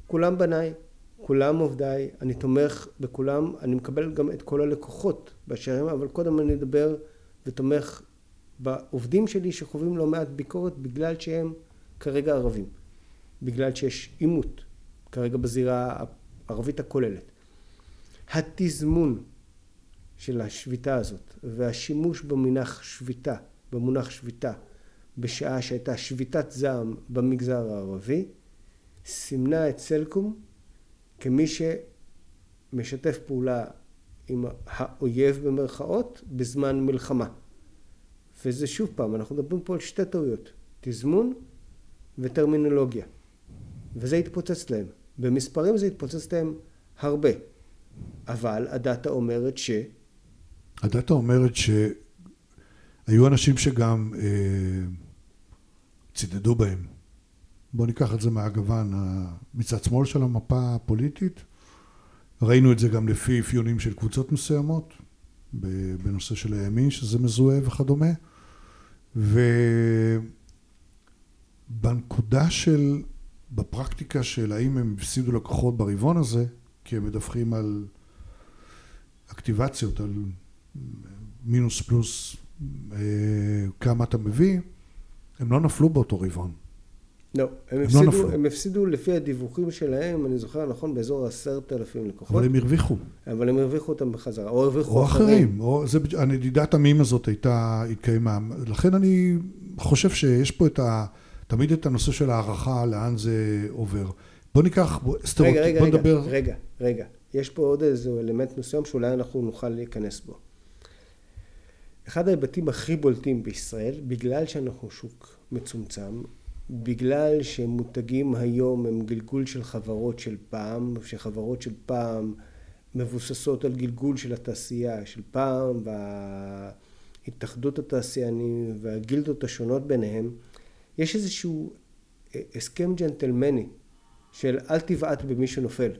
כולם בניי. כולם עובדיי, אני תומך בכולם, אני מקבל גם את כל הלקוחות באשר הם, אבל קודם אני אדבר ותומך בעובדים שלי שחווים לא מעט ביקורת בגלל שהם כרגע ערבים, בגלל שיש עימות כרגע בזירה הערבית הכוללת. התזמון של השביתה הזאת והשימוש במונח שביתה, במונח שביתה בשעה שהייתה שביתת זעם במגזר הערבי סימנה את סלקום כמי שמשתף פעולה עם האויב במרכאות בזמן מלחמה. וזה שוב פעם, אנחנו מדברים פה על שתי טעויות, תזמון וטרמינולוגיה. וזה התפוצץ להם. במספרים זה התפוצץ להם הרבה. אבל הדאטה אומרת ש... הדאטה אומרת שהיו אנשים שגם אה, צידדו בהם. בואו ניקח את זה מהגוון, מצד שמאל של המפה הפוליטית. ראינו את זה גם לפי אפיונים של קבוצות מסוימות, בנושא של הימין, שזה מזוהה וכדומה. ובנקודה של, בפרקטיקה של האם הם הפסידו לקוחות ברבעון הזה, כי הם מדווחים על אקטיבציות, על מינוס פלוס אה, כמה אתה מביא, הם לא נפלו באותו רבעון. לא, הם, הם, לא הפסידו, לא הם הפסידו לפי הדיווחים שלהם, אני זוכר נכון, באזור עשרת אלפים לקוחות. אבל הם הרוויחו. אבל הם הרוויחו אותם בחזרה, או הרוויחו או אחרים. או זה, הנדידת המים הזאת הייתה, התקיימה. לכן אני חושב שיש פה את ה, תמיד את הנושא של הערכה, לאן זה עובר. בוא ניקח, בוא, סטרות, רגע, רגע, בוא רגע, נדבר. רגע, רגע. יש פה עוד איזה אלמנט מסוים שאולי אנחנו נוכל להיכנס בו. אחד ההיבטים הכי בולטים בישראל, בגלל שאנחנו שוק מצומצם, בגלל שמותגים היום הם גלגול של חברות של פעם, שחברות של פעם מבוססות על גלגול של התעשייה של פעם והתאחדות התעשיינים והגילדות השונות ביניהם, יש איזשהו אה, הסכם ג'נטלמני של אל תבעט במי שנופל.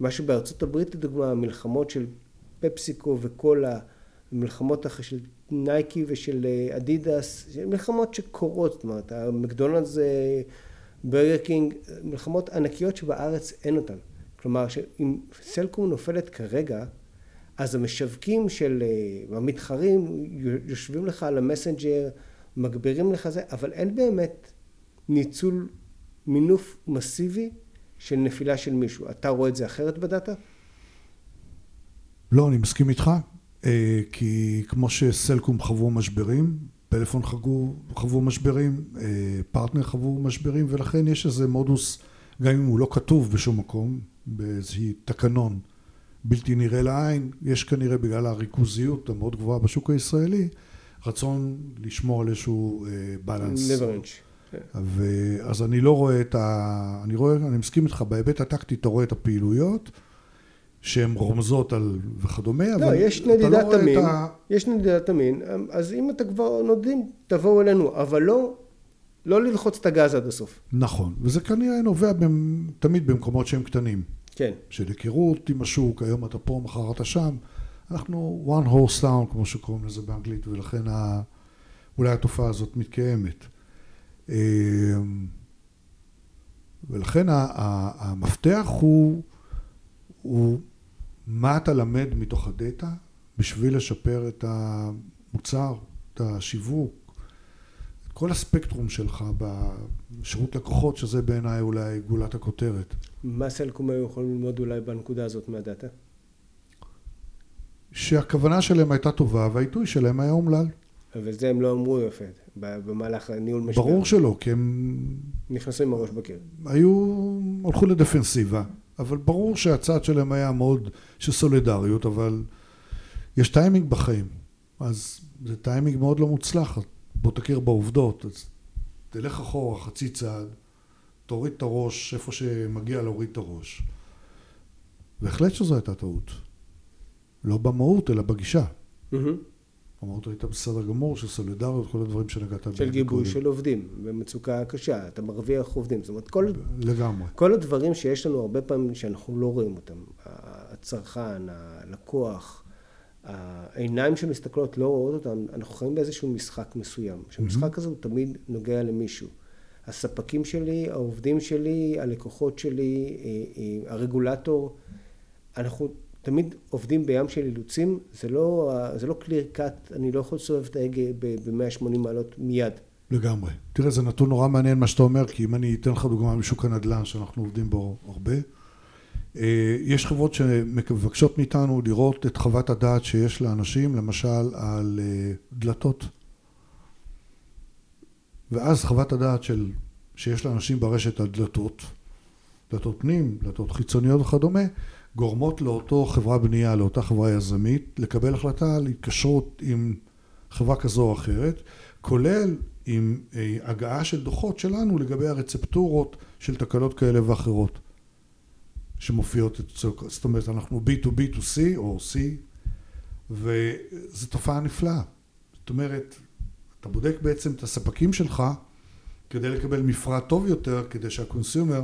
מה שבארצות הברית לדוגמה המלחמות של פפסיקו וקולה, מלחמות של נייקי ושל אה, אדידס, מלחמות שקורות, זאת אומרת, המקדונלדס, ברגר קינג, מלחמות ענקיות שבארץ אין אותן. כלומר, שאם סלקום נופלת כרגע, אז המשווקים של אה, המתחרים יושבים לך על המסנג'ר, מגבירים לך זה, אבל אין באמת ניצול מינוף מסיבי של נפילה של מישהו. אתה רואה את זה אחרת בדאטה? לא, אני מסכים איתך. אה, כי כמו שסלקום חוו משברים, פלאפון חוו, חוו משברים, אה, פרטנר חוו משברים, ולכן יש איזה מודוס, גם אם הוא לא כתוב בשום מקום, באיזשהי תקנון בלתי נראה לעין, יש כנראה בגלל הריכוזיות המאוד גבוהה בשוק הישראלי, רצון לשמור על איזשהו בלנס. אה, אז אני לא רואה את ה... אני רואה, אני מסכים איתך, בהיבט הטקטי אתה רואה את הפעילויות, שהן רומזות על וכדומה, לא, אבל יש לא נדידת רואה המין, ה... יש נדידת המין, אז אם אתה כבר נודדים, תבואו אלינו, אבל לא, לא ללחוץ את הגז עד הסוף. נכון, וזה כנראה נובע במ... תמיד במקומות שהם קטנים. כן. של היכרות עם השוק, היום אתה פה, מחר אתה שם. אנחנו one horse town, כמו שקוראים לזה באנגלית, ולכן ה... אולי התופעה הזאת מתקיימת. אמ, ולכן המפתח הוא, הוא מה אתה למד מתוך הדאטה בשביל לשפר את המוצר, את השיווק, את כל הספקטרום שלך בשירות לקוחות, שזה בעיניי אולי גולת הכותרת. מה סלקום היו יכולים ללמוד אולי בנקודה הזאת מהדאטה? שהכוונה שלהם הייתה טובה והעיתוי שלהם היה אומלל. אבל זה הם לא אמרו יפה, במהלך הניהול משבר. ברור שלא, כי הם... נכנסו עם הראש בקיר. היו, הלכו לדפנסיבה. אבל ברור שהצד שלהם היה מאוד של סולידריות, אבל יש טיימינג בחיים, אז זה טיימינג מאוד לא מוצלח, בוא תכיר בעובדות, אז תלך אחורה חצי צעד, תוריד את הראש איפה שמגיע להוריד את הראש. בהחלט שזו הייתה טעות. לא במהות, אלא בגישה. Mm-hmm. המהות הייתה בסדר גמור, של סולידריות, כל הדברים שנגעת בהם. של גיבוי של עובדים, במצוקה קשה, אתה מרוויח עובדים, זאת אומרת, כל, לגמרי. כל הדברים שיש לנו הרבה פעמים שאנחנו לא רואים אותם, הצרכן, הלקוח, העיניים שמסתכלות לא רואות אותם, אנחנו חיים באיזשהו משחק מסוים, שהמשחק mm-hmm. הזה הוא תמיד נוגע למישהו. הספקים שלי, העובדים שלי, הלקוחות שלי, אה, אה, הרגולטור, אנחנו תמיד עובדים בים של אילוצים, זה לא, זה לא clear cut, אני לא יכול לסובב את ההגה ב-180 מעלות מיד. לגמרי. תראה, זה נתון נורא מעניין מה שאתה אומר, כי אם אני אתן לך דוגמה משוק הנדל"ן, שאנחנו עובדים בו הרבה, אה, יש חברות שמבקשות מאיתנו לראות את חוות הדעת שיש לאנשים, למשל על אה, דלתות. ואז חוות הדעת של, שיש לאנשים ברשת על דלתות, דלתות פנים, דלתות חיצוניות וכדומה, גורמות לאותו חברה בנייה, לאותה חברה יזמית, לקבל החלטה על התקשרות עם חברה כזו או אחרת, כולל עם אה, הגעה של דוחות שלנו לגבי הרצפטורות של תקלות כאלה ואחרות שמופיעות זאת אומרת אנחנו B2B2C או C וזו תופעה נפלאה, זאת אומרת אתה בודק בעצם את הספקים שלך כדי לקבל מפרט טוב יותר כדי שה consumer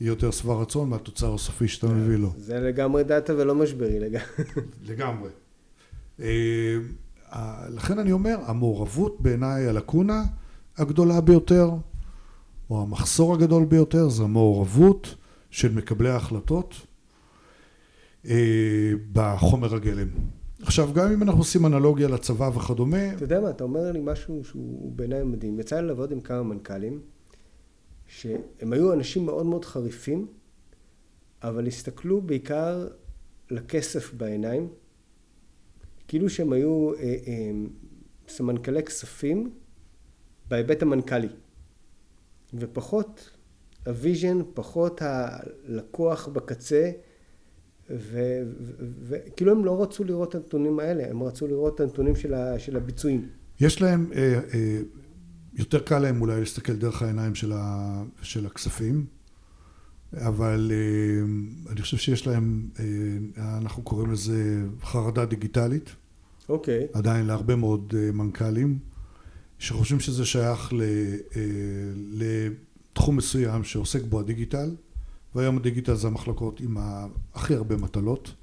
יהיה יותר שבע רצון מהתוצר הסופי שאתה כן, מביא לו. זה לגמרי דאטה ולא משברי לגמרי. לגמרי. אה, לכן אני אומר, המעורבות בעיניי הלקונה הגדולה ביותר, או המחסור הגדול ביותר, זה המעורבות של מקבלי ההחלטות אה, בחומר הגלם. עכשיו, גם אם אנחנו עושים אנלוגיה לצבא וכדומה... אתה יודע מה, אתה אומר לי משהו שהוא בעיניי מדהים. יצא לי לעבוד עם כמה מנכ"לים, שהם היו אנשים מאוד מאוד חריפים, אבל הסתכלו בעיקר לכסף בעיניים, כאילו שהם היו אה, אה, סמנכ"לי כספים בהיבט המנכ"לי, ופחות ה vision, פחות הלקוח בקצה, וכאילו הם לא רצו לראות את הנתונים האלה, הם רצו לראות את הנתונים של, ה, של הביצועים. יש להם, אה, אה, יותר קל להם אולי להסתכל דרך העיניים של, ה, של הכספים, אבל אה, אני חושב שיש להם, אה, אנחנו קוראים לזה חרדה דיגיטלית. אוקיי. Okay. עדיין להרבה מאוד אה, מנכ"לים, שחושבים שזה שייך ל, לתחום מסוים שעוסק בו הדיגיטל. והיום הדיגיטל זה המחלקות עם הכי הרבה מטלות,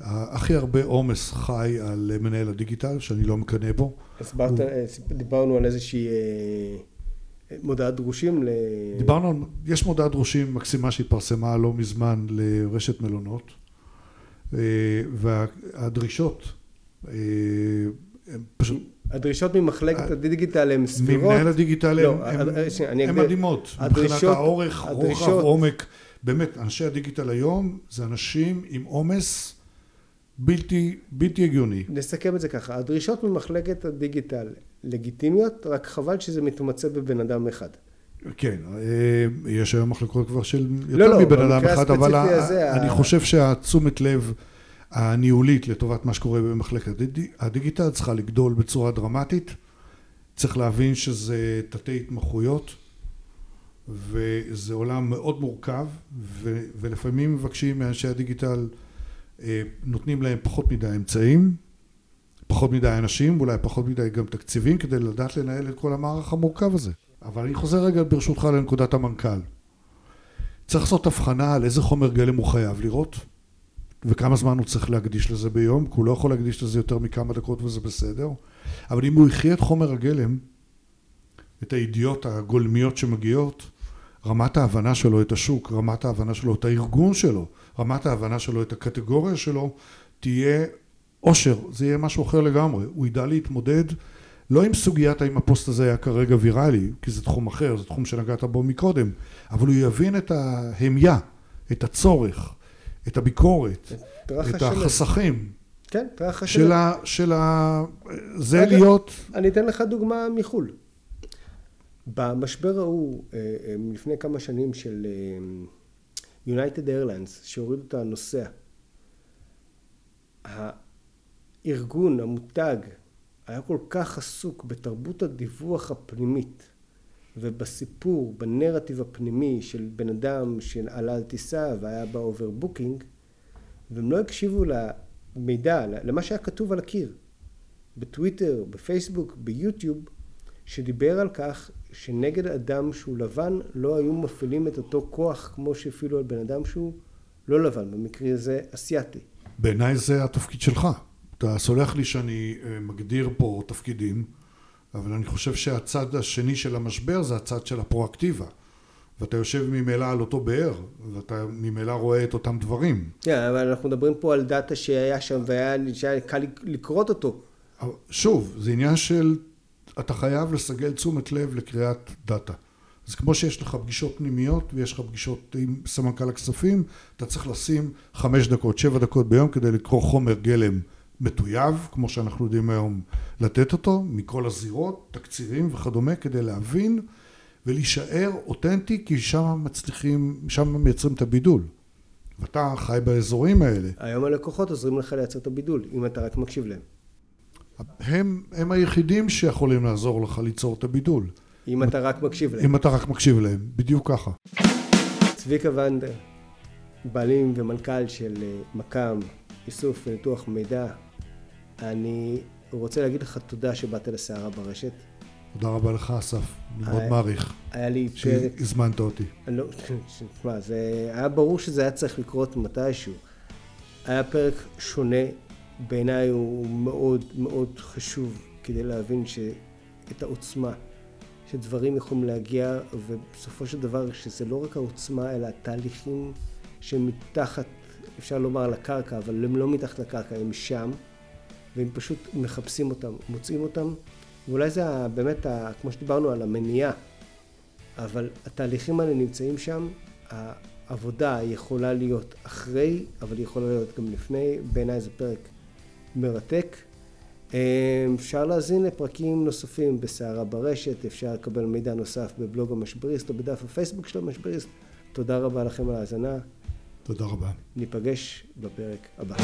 הכי הרבה עומס חי על מנהל הדיגיטל, שאני לא מקנא בו. הסברת, הוא... דיברנו על איזושהי אה, מודעת דרושים ל... דיברנו על, יש מודעת דרושים מקסימה שהתפרסמה לא מזמן לרשת מלונות, אה, והדרישות אה, הן פשוט... הדרישות ממחלקת הדיגיטל הן סבירות. ממנהל הדיגיטל לא, הן מדהימות. מבחינת האורך, רוחב, עומק. באמת, אנשי הדיגיטל היום זה אנשים עם עומס בלתי, בלתי הגיוני. נסכם את זה ככה, הדרישות ממחלקת הדיגיטל לגיטימיות, רק חבל שזה מתמצא בבן אדם אחד. כן, אה, יש היום מחלקות כבר של יותר לא, לא מבן אדם אחד, אבל הזה, אני ה... חושב שהתשומת לב הניהולית לטובת מה שקורה במחלקת הדיגיטל צריכה לגדול בצורה דרמטית. צריך להבין שזה תתי התמחויות וזה עולם מאוד מורכב ו, ולפעמים מבקשים מאנשי הדיגיטל נותנים להם פחות מדי אמצעים, פחות מדי אנשים, אולי פחות מדי גם תקציבים כדי לדעת לנהל את כל המערך המורכב הזה. אבל אני חוזר רגע ברשותך לנקודת המנכ"ל. צריך לעשות הבחנה על איזה חומר גלם הוא חייב לראות וכמה זמן הוא צריך להקדיש לזה ביום, כי הוא לא יכול להקדיש לזה יותר מכמה דקות וזה בסדר, אבל אם הוא יחיה את חומר הגלם, את הידיעות הגולמיות שמגיעות, רמת ההבנה שלו את השוק, רמת ההבנה שלו את הארגון שלו, רמת ההבנה שלו את הקטגוריה שלו, תהיה עושר, זה יהיה משהו אחר לגמרי, הוא ידע להתמודד לא עם סוגיית האם הפוסט הזה היה כרגע ויראלי, כי זה תחום אחר, זה תחום שנגעת בו מקודם, אבל הוא יבין את ההמיה, את הצורך, את הביקורת, את החסכים. כן, טרח השלם. של ה... של ה... זה להיות... אני אתן לך דוגמה מחו"ל. במשבר ההוא, אה, אה, לפני כמה שנים של יונייטד איירליינס, שהורידו את הנוסע, הארגון, המותג, היה כל כך עסוק בתרבות הדיווח הפנימית ובסיפור, בנרטיב הפנימי של בן אדם שעלה על טיסה והיה ב overbooking, והם לא הקשיבו למידע, למה שהיה כתוב על הקיר, בטוויטר, בפייסבוק, ביוטיוב, שדיבר על כך שנגד אדם שהוא לבן לא היו מפעילים את אותו כוח כמו שהפעילו על בן אדם שהוא לא לבן, במקרה הזה אסיאתי. בעיניי זה התפקיד שלך. אתה סולח לי שאני אה, מגדיר פה תפקידים, אבל אני חושב שהצד השני של המשבר זה הצד של הפרואקטיבה. ואתה יושב ממילא על אותו באר, ואתה ממילא רואה את אותם דברים. כן, אבל אנחנו מדברים פה על דאטה שהיה שם והיה קל לקרות אותו. שוב, זה עניין של, אתה חייב לסגל תשומת לב לקריאת דאטה. אז כמו שיש לך פגישות פנימיות ויש לך פגישות עם סמנכ"ל הכספים, אתה צריך לשים חמש דקות, שבע דקות ביום כדי לקרוא חומר גלם מטויב, כמו שאנחנו יודעים היום לתת אותו, מכל הזירות, תקצירים וכדומה, כדי להבין ולהישאר אותנטי, כי שם מצליחים, שם מייצרים את הבידול. ואתה חי באזורים האלה. היום הלקוחות עוזרים לך לייצר את הבידול, אם אתה רק מקשיב להם. הם, הם היחידים שיכולים לעזור לך ליצור את הבידול. אם אתה רק מקשיב להם. אם אתה רק מקשיב להם, בדיוק ככה. צביקה ונדר, בעלים ומנכ"ל של אה, מקאם, איסוף וניתוח מידע, אני רוצה להגיד לך תודה שבאת לסערה ברשת. תודה רבה לך, אסף. אני מאוד מעריך. היה לי פרק... שהזמנת אותי. לא, תשמע, זה היה ברור שזה היה צריך לקרות מתישהו. היה פרק שונה, בעיניי הוא מאוד מאוד חשוב כדי להבין ש... את העוצמה שדברים יכולים להגיע, ובסופו של דבר שזה לא רק העוצמה, אלא התהליכים שהם מתחת, אפשר לומר על הקרקע, אבל הם לא מתחת לקרקע, הם שם, והם פשוט מחפשים אותם, מוצאים אותם, ואולי זה באמת, כמו שדיברנו על המניעה, אבל התהליכים האלה נמצאים שם, העבודה יכולה להיות אחרי, אבל היא יכולה להיות גם לפני, בעיניי זה פרק מרתק. אפשר להזין לפרקים נוספים בסערה ברשת, אפשר לקבל מידע נוסף בבלוג המשבריסט או בדף הפייסבוק של המשבריסט. תודה רבה לכם על ההאזנה. תודה רבה. ניפגש בפרק הבא.